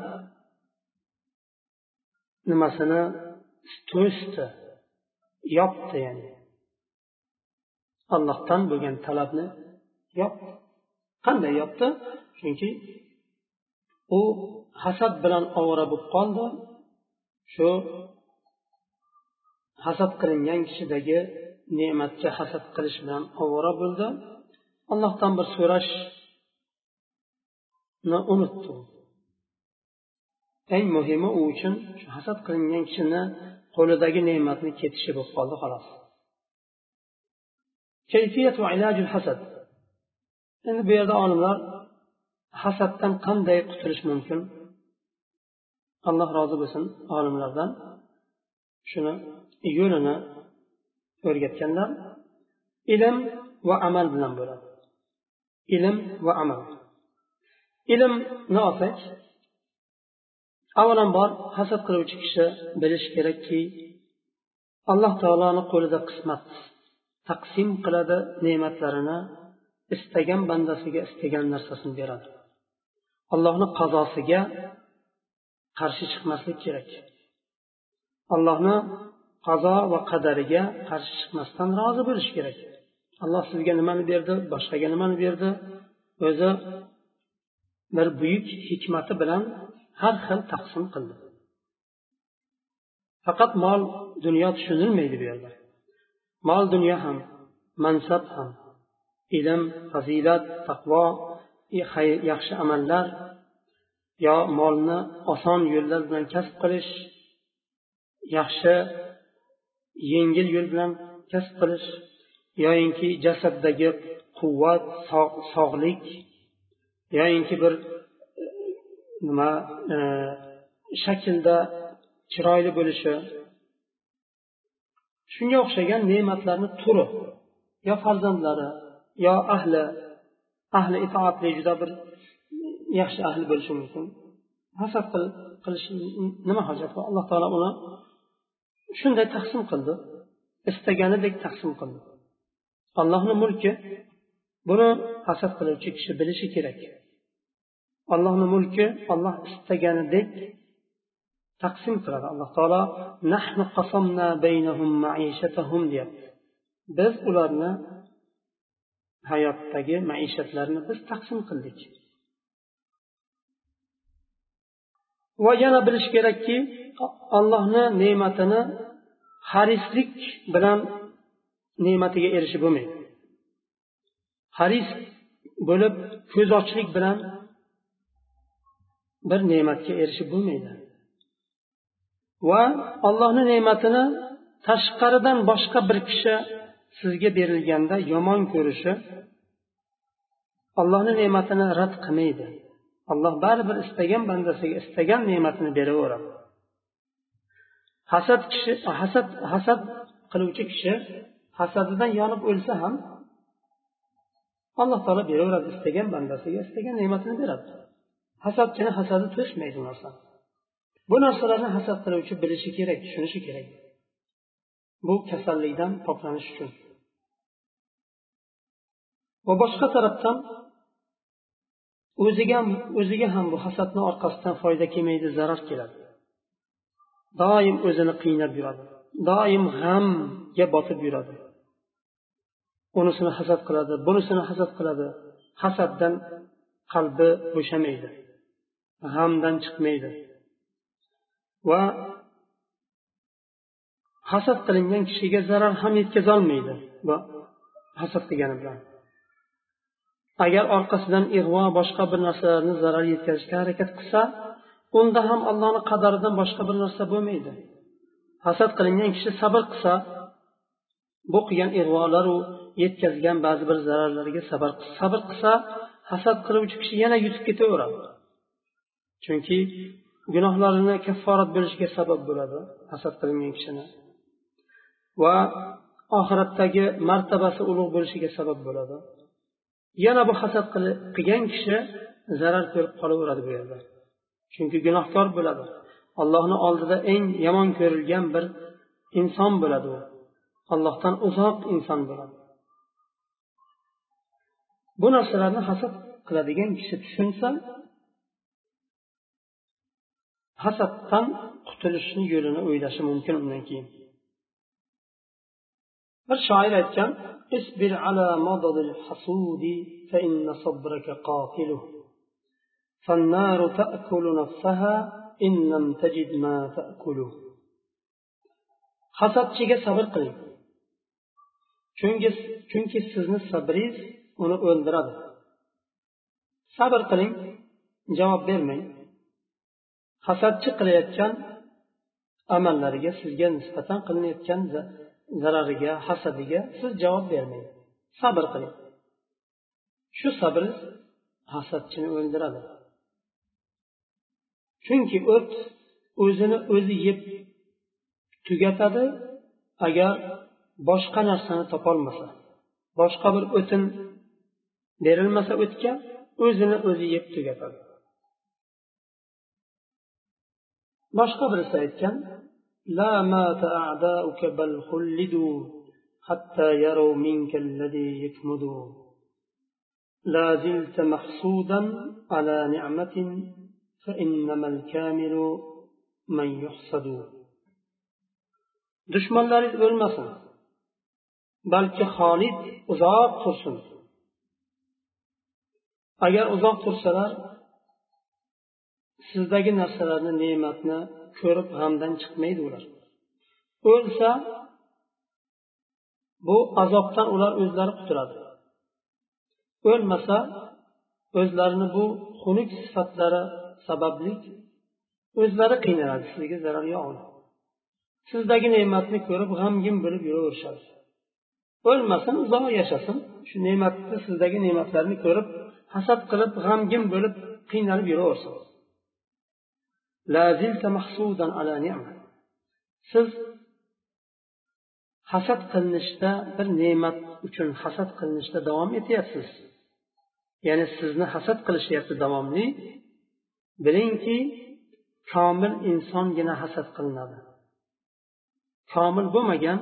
Speaker 1: nimasini to'sdi yopdi ya'ni. Allohdan bo'lgan talabni yopdi. Qanday yopdi? Chunki u hasad bilan ovora bo'lib qoldi. Shu hasad qilingan kishidagi ne'matga hasad qilish bilan ovora bo'ldi. Allohdan bir so'rashni unutdi eng muhimi u uchun shu hasad qilingan kishini qo'lidagi ne'matni ketishi bo'lib qoldi xolos. Endi bu yerda olimlar hasaddan qanday qutulish mumkin? Alloh rozi bo'lsin olimlardan. Shuni yo'lini o'rgatganlar. Ilm va amal bilan bo'ladi. Ilm va amal. Ilmni olsak avvalambor hasad qiluvchi kishi bilishi kerakki alloh taoloni qo'lida qismat taqsim qiladi ne'matlarini istagan bandasiga istagan narsasini beradi. Allohni qazosiga qarshi chiqmaslik kerak. Allohni qazo va qadariga qarshi chiqmasdan rozi bo'lish kerak. Alloh sizga nimani berdi boshqaga nimani berdi? O'zi bir buyuk hikmati bilan har xil taqsim qildi. Faqat mol dunyo tushunilmaydi bu yerda. Mol dunyo ham mansab ham ilm fazilat taqvo yaxshi amallar yo molni oson yo'llar bilan kasb qilish yaxshi yengil yo'l bilan kasb qilish yoyinki jasaddagi quvvat sog'lik yoyinki bir nima e, shaklda chiroyli bo'lishi shunga o'xshagan ne'matlarni turi yo farzandlari yo ahli ahli itoatli juda bir yaxshi ahli bo'lishi mumkin. Hasad qilish nima hojat? Bor alloh taolo uni shunday taqsim qildi istaganidek taqsim qildi. Allohni mulki buni hasad qiluvchi kishi bilishi kerak. Allohni mulki olloh istaganidek taqsim qiladi. Alloh taolo nahnu qasamna baynahum maishatahum deyapti. Biz ularni hayotdagi maishatlarini biz taqsim qildik. Va yana bilish kerakki allohni ne'matini harislik bilan ne'matiga erishib bo'lmaydi. Haris bo'lib ko'z ochlik bilan bir ne'matga erishib bo'lmaydi. Va allohni ne'matini tashqaridan boshqa bir kishi sizga berilganda yomon ko'rishi allohni ne'matini rad qilmaydi. Alloh baribir istagan bandasiga istagan ne'matini beraveradi. Hasad kishi hasad hasad qiluvchi kishi hasadidan yonib o'lsa ham alloh taolo beraveradi istagan bandasiga istagan ne'matini beradi. Hasadchini hasadi to'smaydi bu narsa. Bu narsalarni hasad qiluvchi bilishi kerak tushunishi kerak. Bu kasallikdan poklanish uchun. Va boshqa tarafdan o'ziga ham o'ziga ham bu hasadni orqasidan foyda kelmaydi zarar keladi. Doim o'zini qiynab yuradi. Doim g'amga botib yuradi. Unisini hasad qiladi bunisini hasad qiladi. Hasaddan qalbi bo'shamaydi. G'amdan chiqmaydi. Va hasad qilingan kishiga zarar ham yetkazolmaydi va hasad qilgani bilan. Agar orqasidan ig'vo boshqa bir narsalarni zarar yetkazishga harakat qilsa unda ham allohni qadaridan boshqa bir narsa bo'lmaydi. Hasad qilingan kishi sabr qilsa bu qilgan ig'volaru yetkazgan ba'zi bir zararlarga sabr sabr qilsa hasad qiluvchi kishi yana yutib ketaveradi. Chunki gunohlarini kafforat bo'lishiga sabab bo'ladi hasad qilingan kishini. Va oxiratdagi martabasi ulug' bo'lishiga sabab bo'ladi. Yana bu hasad qilgan kishi zarar ko'rib qolaveradi bu yerda. Chunki gunohkor bo'ladi. Allohni oldida eng yomon ko'rilgan bir inson bo'ladi u. Allohdan uzoq inson bo'ladi. Bu narsalarni hasad qiladigan kishi tushunsa hasaddan qutulishni yo'lini o'ylashi mumkin undan keyin bir shoir aytgan اصبر على مضض الحسود فإن صبرك قاتله فالنار تأكل نفسها إن لم تجد ما تأكله hasadchiga sabr qiling chunki chunki sizni sabringiz uni o'ldiradi sabr qiling javob bermang Hasadchi qilayotgan amallariga sizga nisbatan qilinayotgan zarariga hasadiga siz javob bermang. Sabr qiling. Shu sabr hasadchini o'ldiradi. Chunki o't o'zini o'zi yeb tugatadi agar boshqa narsani topolmasa. Boshqa bir o'tin berilmasa o'tga o'zini o'zi yeb tugatadi. boshqa birisi aytgan لا مات أعداؤك بل خلدوا حتى يروا منك الذي يكمد لا زلت محسودا على نعمة فإنما الكامل من يحسد dushmanlaringiz o'lmasin balki xolid uzoq tursin agar uzoq tursalar sizdagi narsalarni ne'matni ko'rib g'amdan chiqmaydi ular. O'lsa bu azobdan ular o'zlari qutuladi o'lmasa o'zlarini bu xunuk sifatlari sababli o'zlari qiynaladi sizga zarar yo'q sizdagi ne'matni ko'rib g'amgin bo'lib yuraverishadi. O'lmasin uzoq yashasin. Shu ne'matni sizdagi ne'matlarni ko'rib hasad qilib g'amgin bo'lib qiynalib yuraversin. Siz hasad qilinishda bir ne'mat uchun hasad qilinishda davom etyapsiz. Ya'ni sizni hasad qilishyapti davomli bilingki komil insongina hasad qilinadi. Komil bo'lmagan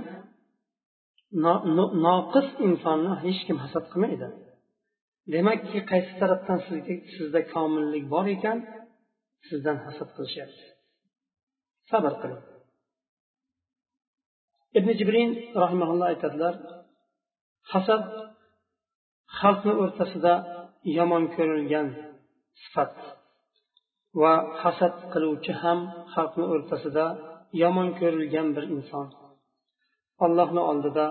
Speaker 1: noqis insonni hech kim hasad qilmaydi. Demakki qaysi tarafdan sizga sizda komillik bor ekan sizdan hasad qilishyapti. Sabr qiling. Ibn jibrin rahimaulloh aytadilar hasad xalqni o'rtasida yomon ko'rilgan sifat va hasad qiluvchi ham xalqni o'rtasida yomon ko'rilgan bir inson. Allohni oldida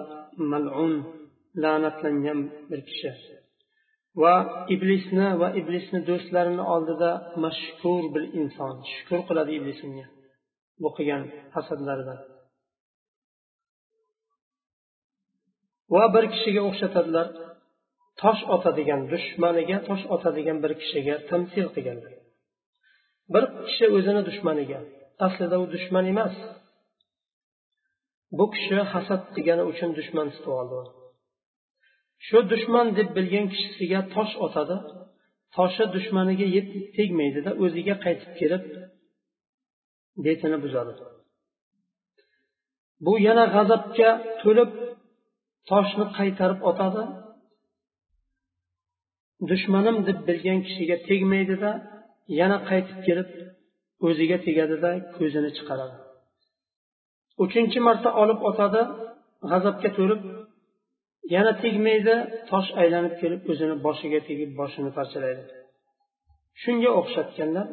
Speaker 1: malun la'natlangan bir kishi. Va iblisni va iblisni do'stlarini oldida mashkur bir inson shukur qiladi iblis unga bu qilgan hasadlaridan. Va bir kishiga o'xshatadilar tosh otadigan dushmaniga tosh otadigan bir kishiga tamsil qilganlar. Bir kishi o'zini dushmaniga aslida u dushman emas bu kishi hasad qilgani uchun dushman tutib oldi. Shu dushman deb bilgan kishisiga tosh otadi. Toshi dushmaniga tegmaydida o'ziga qaytib kelib betini buzadi. Bu yana g'azabga to'lib toshni qaytarib otadi. Dushmanim deb bilgan kishiga tegmaydida yana qaytib kelib o'ziga tegadida ko'zini chiqaradi. Uchinchi marta olib otadi g'azabga to'lib yana tegmaydi tosh aylanib kelib o'zini boshiga tegib boshini parchalaydi. Shunga o'xshatganlar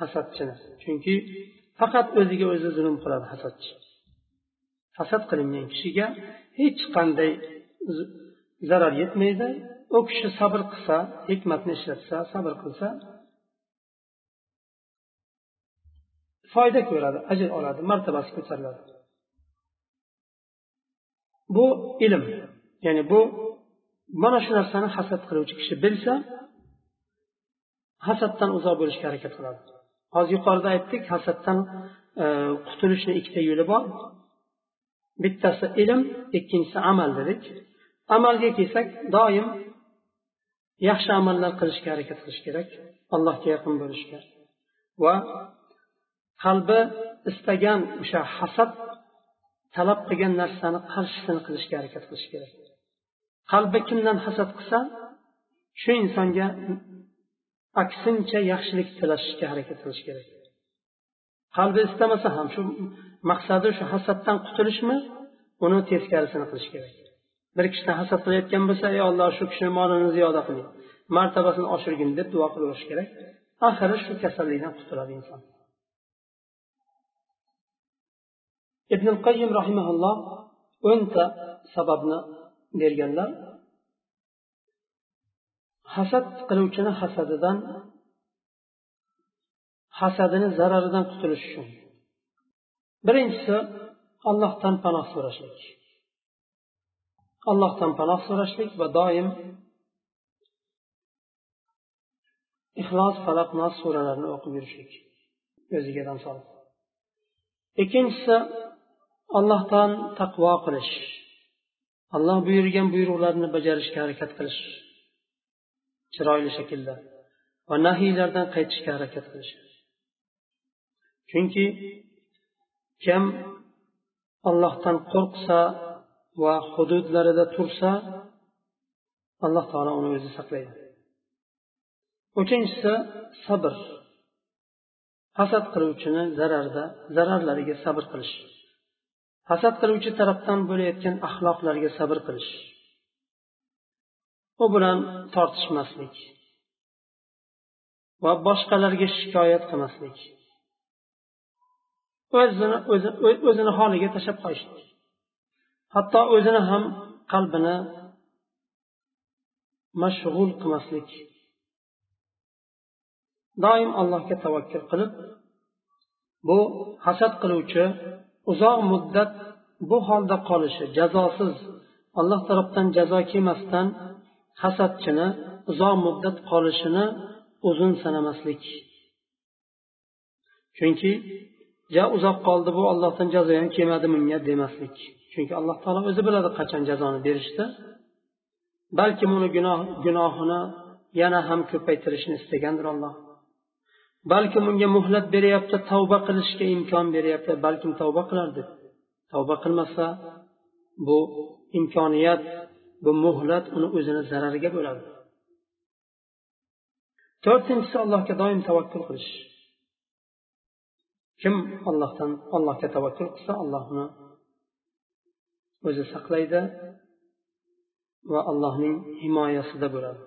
Speaker 1: hasadchini chunki faqat o'ziga o'zi zulm qiladi hasadchi. Hasad qilingan kishiga hech qanday zarar yetmaydi. U kishi sabr qilsa hikmatni ishlatsa sabr qilsa foyda ko'radi ajr oladi martabasi ko'tariladi. Bu ilm. Ya'ni bu mana shu narsani hasad qiluvchi kishi bilsa hasaddan uzoq bo'lishga harakat qiladi. Hozir yuqorida aytdik hasaddan e, qutulishni ikkita yo'li bor. Bittasi ilm ikkinchisi amal dedik. Amalga kelsak doim yaxshi amallar qilishga harakat qilish kerak allohga yaqin bo'lishga. Va qalbi istagan o'sha hasad talab qilgan narsani qarshisini qilishga harakat qilish kerak. Qalbi kimdan hasad qilsa shu insonga aksincha yaxshilik tilashishga harakat qilish kerak. Qalbi istamasa ham shu maqsadi shu hasaddan qutulishmi uni teskarisini qilish kerak. Bir kishidan hasad qilayotgan bo'lsa ey olloh shu kishini molini ziyoda qiling martabasini oshirgin deb duo qilaverish kerak. Oxiri shu kasallikdan qutuladi inson. Ibn qayyim rahimaulloh o'nta sababni berganlar hasad qiluvchini hasadidan hasadini zararidan qutulish uchun. Birinchisi allohdan panoh so'rashlik. Allohdan panoh so'rashlik va doim ixlos falaq nos suralarini o'qib yurishlik o'ziga dam solib ikkinchisi allohdan taqvo qilish. Alloh buyurgan buyruqlarni bajarishga harakat qilish chiroyli shaklda va nahiylardan qaytishga harakat qilish. Chunki kim allohdan qo'rqsa va hududlarida tursa alloh taolo uni o'zi saqlaydi. Uchinchisi sabr. Hasad qiluvchini zararda zararlariga sabr qilish. Hasad qiluvchi tarafdan bo'layotgan axloqlarga sabr qilish. U bilan tortishmaslik va boshqalarga shikoyat qilmaslik. O'zini o'zini holiga tashlab qo'yishlik. Hatto o'zini ham qalbini mashg'ul qilmaslik. Doim allohga tavakkul qilib bu hasad qiluvchi uzoq muddat bu holda qolishi jazosiz. Alloh tarafdan jazo kelmasdan hasadchini uzoq muddat qolishini uzun sanamaslik. Chunki ja uzoq qoldi bu ollohdan jazo ham kelmadi menga demaslik. Chunki alloh taolo o'zi biladi qachon jazoni berishni. Balkim uni gunoh gunohini yana ham ko'paytirishni istagandir alloh. Balkim unga muhlat beryapti tavba qilishga imkon beryapti balkim tavba qilar deb tavba qilmasa bu imkoniyat bu muhlat uni o'zini zarariga bo'ladi. To'rtinchisi allohga doim tavakkul qilish. Kim allohdan allohga tavakkul qilsa alloh uni o'zi saqlaydi va allohning himoyasida bo'ladi.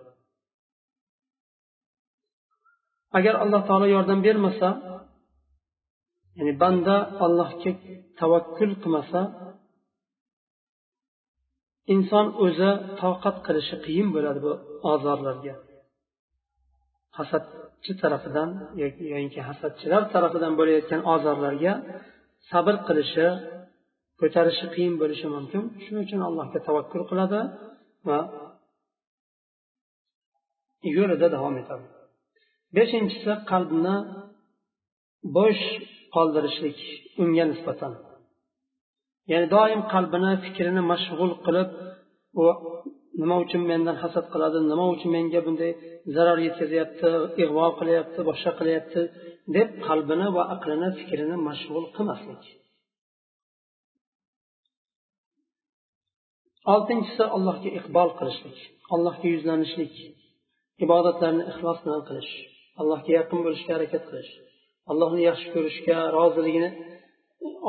Speaker 1: Agar alloh taolo yordam bermasa ya'ni banda allohga tavakkul qilmasa inson o'zi toqat qilishi qiyin bo'ladi bu ozorlarga. Hasadchi tarafidan yoki hasadchilar tarafidan bo'layotgan ozorlarga sabr qilishi ko'tarishi qiyin bo'lishi mumkin. Shuning uchun allohga tavakkul qiladi va yo'lida davom etadi. Beshinchisi qalbni bo'sh qoldirishlik unga nisbatan. Ya'ni doim qalbini fikrini mashg'ul qilib u nima uchun mendan hasad qiladi nima uchun menga bunday zarar yetkazyapti ig'vo qilyapti boshqa qilyapti deb qalbini va aqlini fikrini mashg'ul qilmaslik. Oltinchisi allohga iqbol qilishlik allohga yuzlanishlik ibodatlarni ixlos bilan qilish. Allohga yaqin bo'lishga harakat qilish. Allohni yaxshi ko'rishga roziligini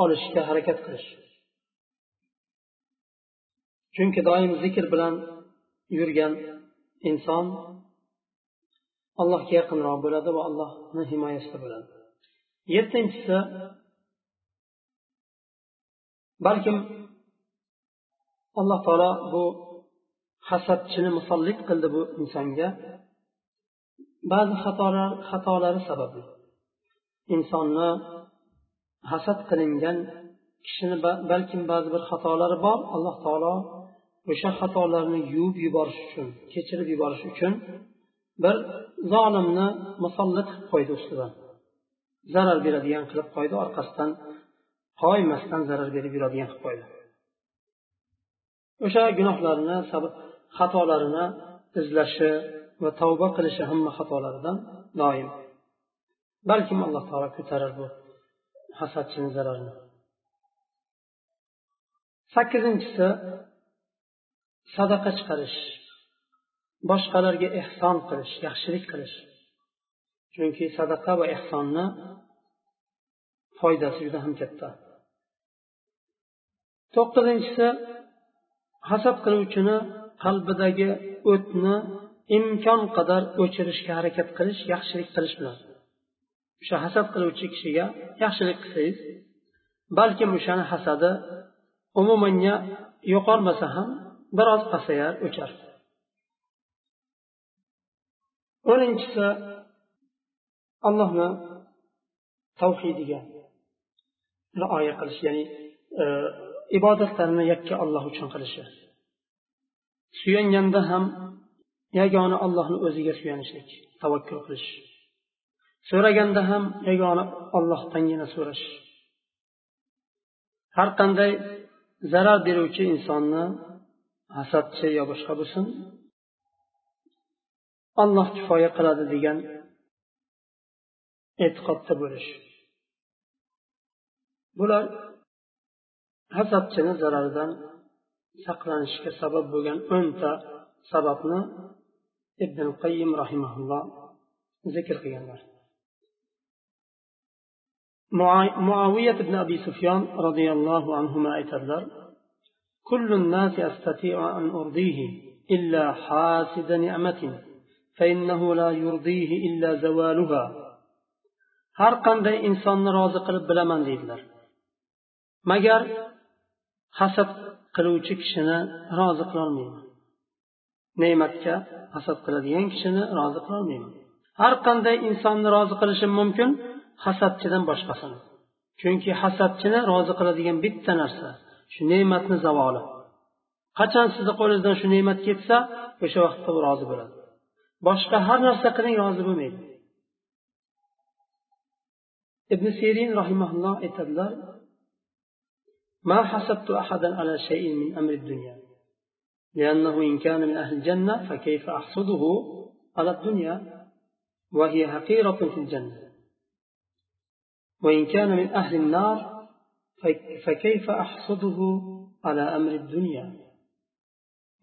Speaker 1: olishga harakat qilish. Chunki doim zikr bilan yurgan inson allohga yaqinroq bo'ladi va allohni himoyasida bo'ladi. Yettinchisi balkim alloh taolo bu hasadchini musallit qildi bu insonga. Ba'zi xatolar xatolari sababli insonni hasad qilingan kishini balkim ba'zi bir xatolari bor alloh taolo o'sha xatolarni yuvib yuborish uchun kechirib yuborish uchun bir zolimni musallat qilib qo'ydi ustidan. Zarar beradigan qilib qo'ydi orqasidan qoymasdan zarar berib yuradigan qilib qo'ydi. O'sha gunohlarni xatolarini izlashi va tavba qilishi hamma xatolaridan doim. Balkim alloh taolo ko'tarar bu hasadchini zararini. Sakkizinchisi sadaqa chiqarish. Boshqalarga ehson qilish yaxshilik qilish. Chunki sadaqa va ehsonni foydasi juda ham katta. To'qqizinchisi hasad qiluvchini qalbidagi o'tni imkon qadar o'chirishga harakat qilish yaxshilik qilish bilan. O'sha hasad qiluvchi kishiga yaxshilik qilsangiz balkim o'shani hasadi umumanga yo'qolmasa ham biroz pasayar o'char. O'ninchisi allohni tavhidiga rioya qilish ya'ni e, ibodatlarni yakka olloh uchun qilishi. Suyanganda ham yagona ollohni o'ziga suyanishlik tavakkul qilish. So'raganda ham yagona ollohdangina so'rash. Har qanday zarar beruvchi insonni hasadchi yo boshqa bo'lsin olloh kifoya qiladi degan e'tiqodda bo'lish. Bular hasadchini zararidan saqlanishga sabab bo'lgan o'nta sababni ابن القيم رحمه الله. ذكر قيامه معاوية بن أبي سفيان رضي الله عنهما أتذر كل الناس أستطيع أن أرضيه إلا حاسد نعمة فإنه لا يرضيه إلا زوالها. har qanday insonni rozi qilib bilaman deydilar. Magar hasad qiluvchi kishini رازق qilolmayman. ne'matga hasad qiladigan kishini rozi qilolmayman har qanday insonni rozi qilishim mumkin hasadchidan boshqasini chunki hasadchini rozi qiladigan bitta narsa shu ne'matni zavoli qachon sizni qo'lingizdan shu ne'mat ketsa o'sha vaqtda u rozi bo'ladi boshqa har narsa qiling rozi bo'lmaydi ibn sirin rahimaulloh aytadilar ما حسبت أحدا على شيء من أمر الدنيا لأنه إن كان من أهل الجنة فكيف أحصده على الدنيا وهي حقيرة في الجنة؟ وإن كان من أهل النار فكيف أحصده على أمر الدنيا؟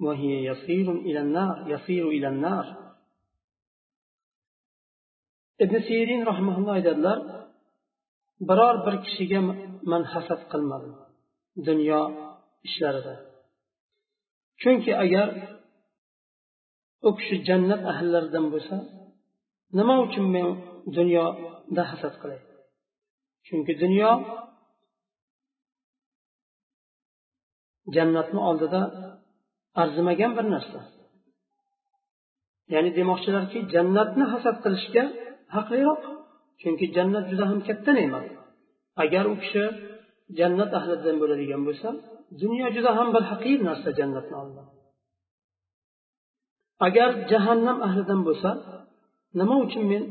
Speaker 1: وهي يصير إلى النار يصير إلى النار. ibn sirin rahmaulloh aytadilar biror bir kishiga man hasad qilmadim dunyo ishlarida chunki agar u kishi jannat ahllaridan bo'lsa nima uchun men dunyoda hasad qilay? Chunki dunyo jannatni oldida arzimagan bir narsa. Ya'ni demoqchilarki jannatni hasad qilishga haqliroq chunki jannat juda ham katta ne'mat. Agar u kishi jannat ahlidan bo'ladigan bo'lsa dunyo juda ham bir haqir narsa jannatni oldida agar jahannam ahlidan bo'lsa nima uchun men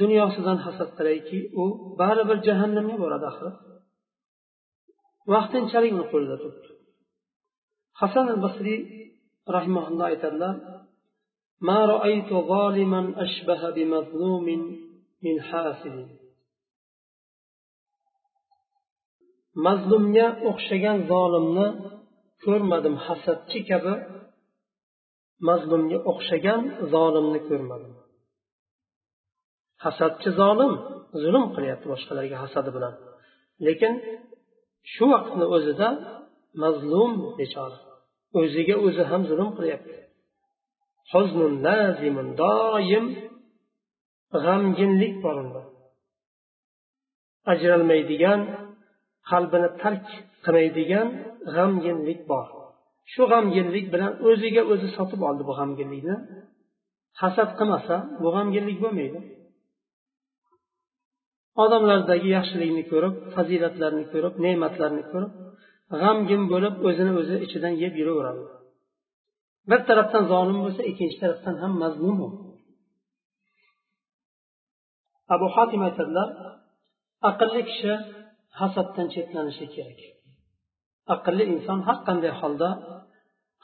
Speaker 1: dunyosidan hasad qilayki u baribir jahannamga boradi axir vaqtinchalik uni qo'lida turibdi hasan al basriy rahimaulloh aytadilar ما رأيت ظالما أشبه بمظلوم من حاسد mazlumga o'xshagan zolimni ko'rmadim hasadchi kabi. Mazlumga o'xshagan zolimni ko'rmadim. Hasadchi zolim zulm qilyapti boshqalarga hasadi bilan. Lekin shu vaqtni o'zida mazlum bechora. O'ziga o'zi ham zulm qilyapti. Doim g'amginlik bor unda ajralmaydigan qalbini tark qilmaydigan g'amginlik bor. Shu g'amginlik bilan o'ziga o'zi sotib oldi bu g'amginlikni. Hasad qilmasa bu g'amginlik bo'lmaydi. Odamlardagi yaxshilikni ko'rib fazilatlarni ko'rib ne'matlarni ko'rib g'amgin bo'lib o'zini o'zi ichidan yeb yuraveradi. Bir tarafdan zolim bo'lsa ikkinchi tarafdan ham mazlum abu hotim aytadilar aqlli kishi hasaddan chetlanishi kerak. Aqlli inson har qanday holda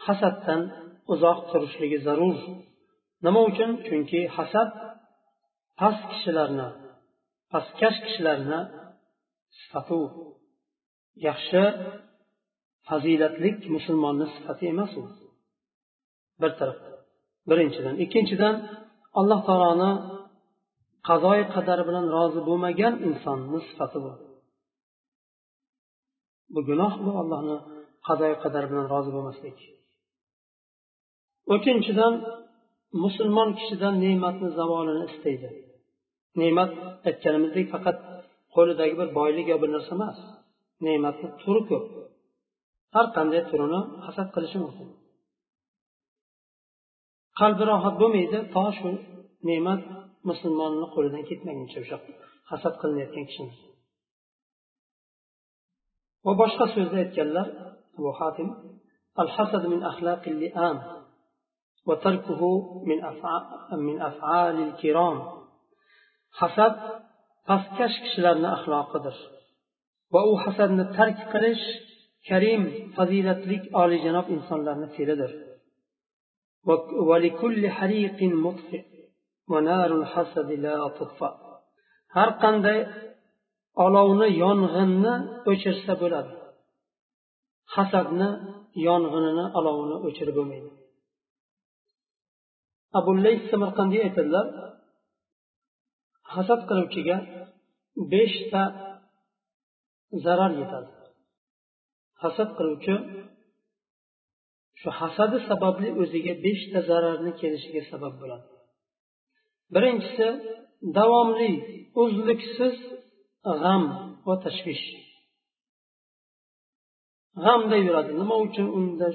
Speaker 1: hasaddan uzoq turishligi zarur. Nima uchun? Chunki hasad past kishilarni pastkash kishilarni sifati yaxshi fazilatlik musulmonni sifati emas u. Bir taraf birinchidan. Ikkinchidan alloh taoloni qazoi qadar bilan rozi bo'lmagan insonni sifati bu bu gunoh bu allohni qadoyi qadar bilan rozi bo'lmaslik uchinchidan musulmon kishidan ne'matni zavolini istaydi. Ne'mat aytganimizdek faqat qo'lidagi bir boylik yo bir narsa emas. Ne'matni turi ko'p. Har qanday turini hasad qilishi mumkin. Qalbi rohat bo'lmaydi to shu ne'mat musulmonni qo'lidan ketmaguncha o'sha hasad qilinayotgan kishini va boshqa so'zda aytganlar abu hatim al hasad min axlaqi li'am va tarkuhu min min af'alil kirom hasad pastkash kishilarni axloqidir va u hasadni tark qilish karim fazilatlik oliyjanob insonlarni fe'lidir har qanday olovni yong'inni o'chirsa bo'ladi. Hasadni yong'inini olovini o'chirib bo'lmaydi. Abu samarqandiy aytadilar hasad qiluvchiga beshta zarar yetadi. Hasad qiluvchi shu hasadi sababli o'ziga beshta zararni kelishiga sabab bo'ladi. Birinchisi davomli uzluksiz g'am va tashvish. G'amda yuradi. Nima uchun unda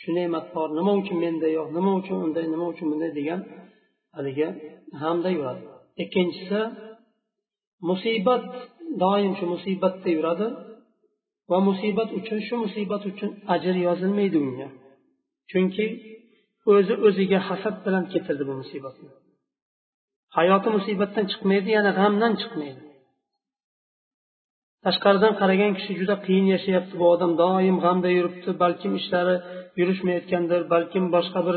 Speaker 1: shu ne'mat bor? Nima uchun menda yo'q? Nima uchun unday? Nima uchun bunday degan haligi g'amda yuradi. Ikkinchisi musibat doim shu musibatda yuradi va musibat uchun shu musibat uchun ajr yozilmaydi unga. Chunki o'zi o'ziga hasad bilan keltirdi bu musibatni. Hayoti musibatdan chiqmaydi yana g'amdan chiqmaydi. Tashqaridan qaragan kishi juda qiyin yashayapti. Bu odam doim g'amda yuribdi balkim ishlari yurishmayotgandir balkim boshqa bir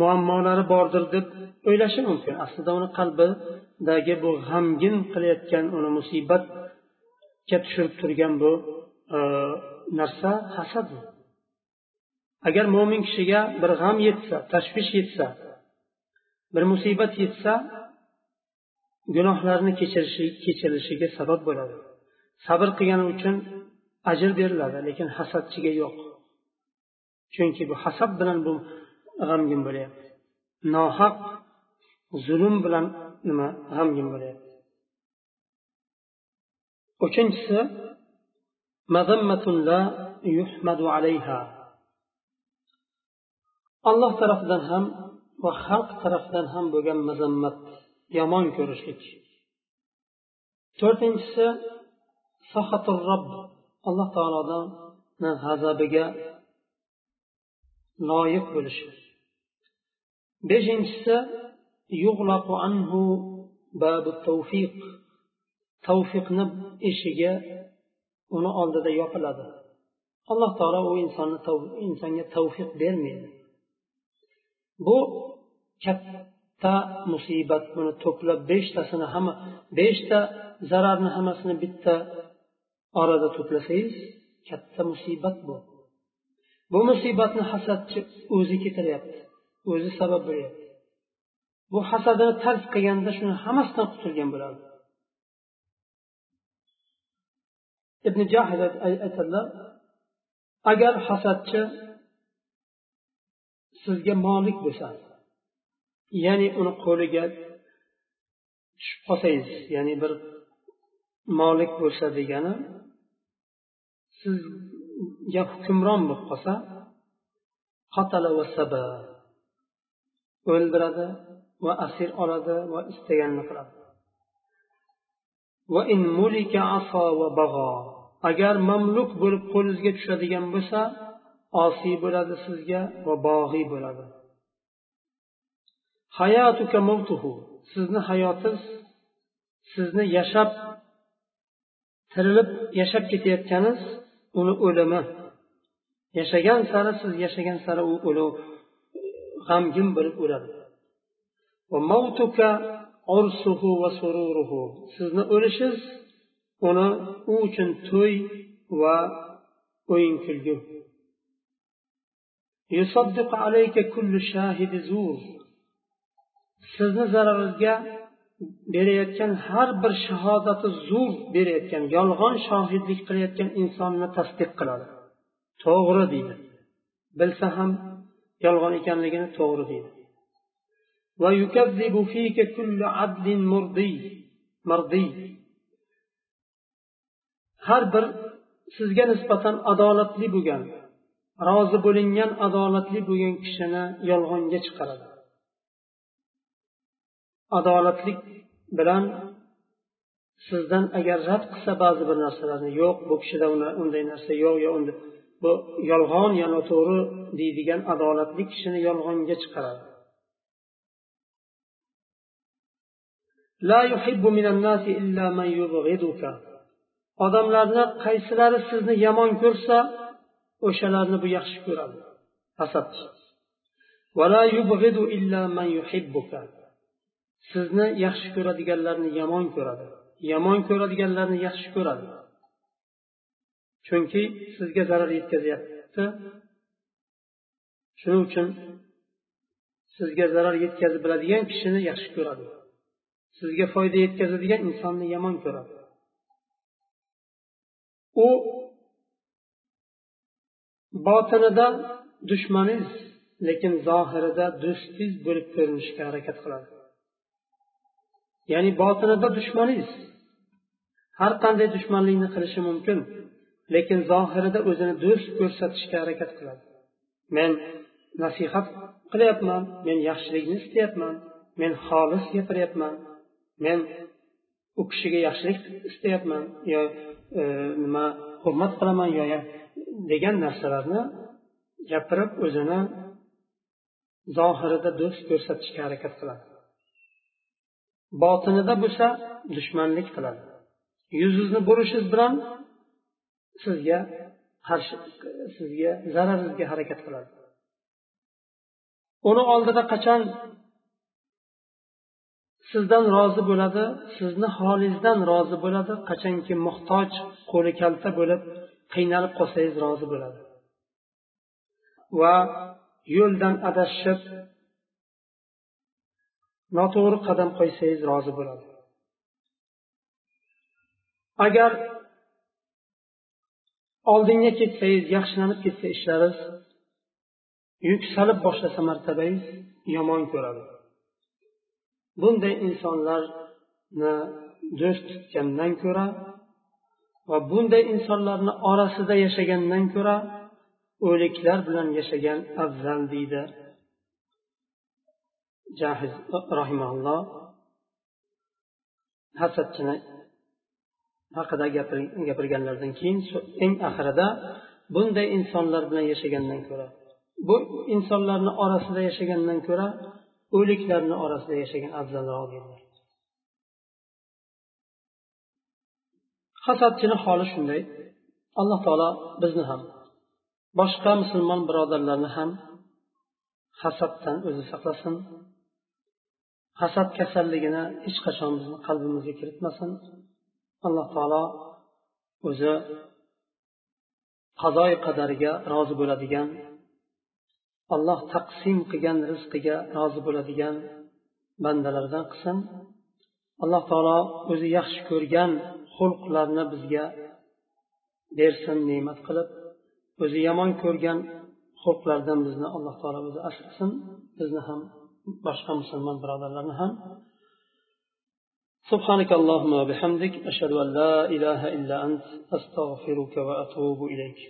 Speaker 1: muammolari bordir deb o'ylashi mumkin. Aslida uni qalbidagi bu g'amgin qilayotgan uni musibatga tushirib turgan bu e, narsa hasad. Agar mo'min kishiga bir g'am yetsa tashvish yetsa bir musibat yetsa gunohlarni kechirilishiga sabab bo'ladi. Sabr qilgani uchun ajr beriladi lekin hasadchiga yo'q. Chunki bu hasad bilan bu g'amgin bo'lyapti. Nohaq zulm bilan nima g'amgin bo'lyapti. Uchinchisi alloh tarafidan ham va xalq tarafidan ham bo'lgan mazammat yomon ko'rishlik. To'rtinchisi robb alloh taolodan g'azabiga loyiq bo'lishi beshinchisi anhu babu tavfiq tavfiqni eshigi uni oldida yopiladi. Alloh taolo u insonni insonga tavfiq bermaydi. Bu katta musibat. Buni to'plab beshtasini hamma beshta zararni hammasini bitta orada to'plasangiz katta musibat bu. Bu musibatni hasadchi o'zi keltiryapti o'zi sabab bo'lyapti. Bu hasadini tark qilganda shuni hammasidan qutulgan bo'ladi. Ibn jahid aytadilar agar hasadchi sizga molik bo'lsa ya'ni uni qo'liga tushib qolsangiz ya'ni bir molik bo'lsa degani sizga hukmron bo'lib qolsa o'ldiradi va asir oladi va istaganini qiladi. Agar mamluk bo'lib qo'lingizga tushadigan bo'lsa osiy bo'ladi sizga va bog'iy bo'ladi. Hayatuka mavtuhu sizni hayotingiz sizni yashab tirilib yashab ketayotganingiz uni o'limi. Yashagan sari siz yashagan sari u o'lib g'amgin bo'lib o'ladi. Sizni o'lishingiz uni u uchun to'y va o'yin kulgu sizni zararingizga berayotgan har bir shahodati zo'r berayotgan yolg'on shohidlik qilayotgan insonni tasdiq qiladi. To'g'ri deydi. Bilsa ham yolg'on ekanligini to'g'ri deydi. Har bir sizga nisbatan adolatli bo'lgan rozi bo'lingan adolatli bo'lgan kishini yolg'onga chiqaradi. Adolatlik bilan sizdan agar rad qilsa ba'zi bir narsalarni yo'q bu kishida unday narsa yo'q yo bu yolg'on ya noto'g'ri deydigan adolatli kishini yolg'onga chiqaradi. Odamlarni qaysilari sizni yomon ko'rsa o'shalarni bu yaxshi ko'radi. Hasad. Sizni yaxshi ko'radiganlarni yomon ko'radi. Yomon ko'radiganlarni yaxshi ko'radi. Chunki sizga zarar yetkazyapti. Shuning uchun sizga zarar yetkazib biladigan kishini yaxshi ko'radi. Sizga foyda yetkazadigan insonni yomon ko'radi. U botinida dushmaningiz lekin zohirida do'stingiz bo'lib ko'rinishga harakat qiladi. Ya'ni botinida dushmaningiz. Har qanday dushmanlikni qilishi mumkin lekin zohirida o'zini do'st ko'rsatishga harakat qiladi. Men nasihat qilyapman men yaxshilikni istayapman men xolis gapiryapman men u kishiga yaxshilik istayapman yo e, nima hurmat qilaman yo degan narsalarni gapirib o'zini zohirida do'st ko'rsatishga harakat qiladi. Botinida bo'lsa dushmanlik qiladi. Yuzingizni burishingiz bilan sizga qarshi sizga zararingizga harakat qiladi. Uni oldida qachon sizdan rozi bo'ladi sizni holingizdan rozi bo'ladi qachonki muhtoj qo'li kalta bo'lib qiynalib qolsangiz rozi bo'ladi. Va yo'ldan adashib noto'g'ri qadam qo'ysangiz rozi bo'ladi. Agar oldinga ketsangiz yaxshilanib ketsa ishlaringiz yuksalib boshlasa martabangiz yomon ko'radi. Bunday insonlarni do'st tutgandan ko'ra va bunday insonlarni orasida yashagandan ko'ra o'liklar bilan yashagan afzal deydi jahiz rahimaulloh hasadchini haqida gapirganlaridan keyin eng oxirida bunday insonlar bilan yashagandan ko'ra bu insonlarni orasida yashagandan ko'ra o'liklarni orasida yashagan afzalroq dedilar hasadchini holi shunday alloh taolo bizni ham boshqa musulmon birodarlarni ham hasaddan o'zi saqlasin. Hasad kasalligini hech qachon bizni qalbimizga kiritmasin. Alloh taolo o'zi qazoi qadariga rozi bo'ladigan alloh taqsim qilgan rizqiga rozi bo'ladigan bandalardan qilsin. Alloh taolo o'zi yaxshi ko'rgan xulqlarni bizga bersin ne'mat qilib. O'zi yomon ko'rgan xulqlardan bizni alloh taolo o'zi asrasin. Bizni ham boshqa musulmon birodarlarni ham سبحانك اللهم وبحمدك أشهد أن لا إله إلا أنت أستغفرك وأتوب إليك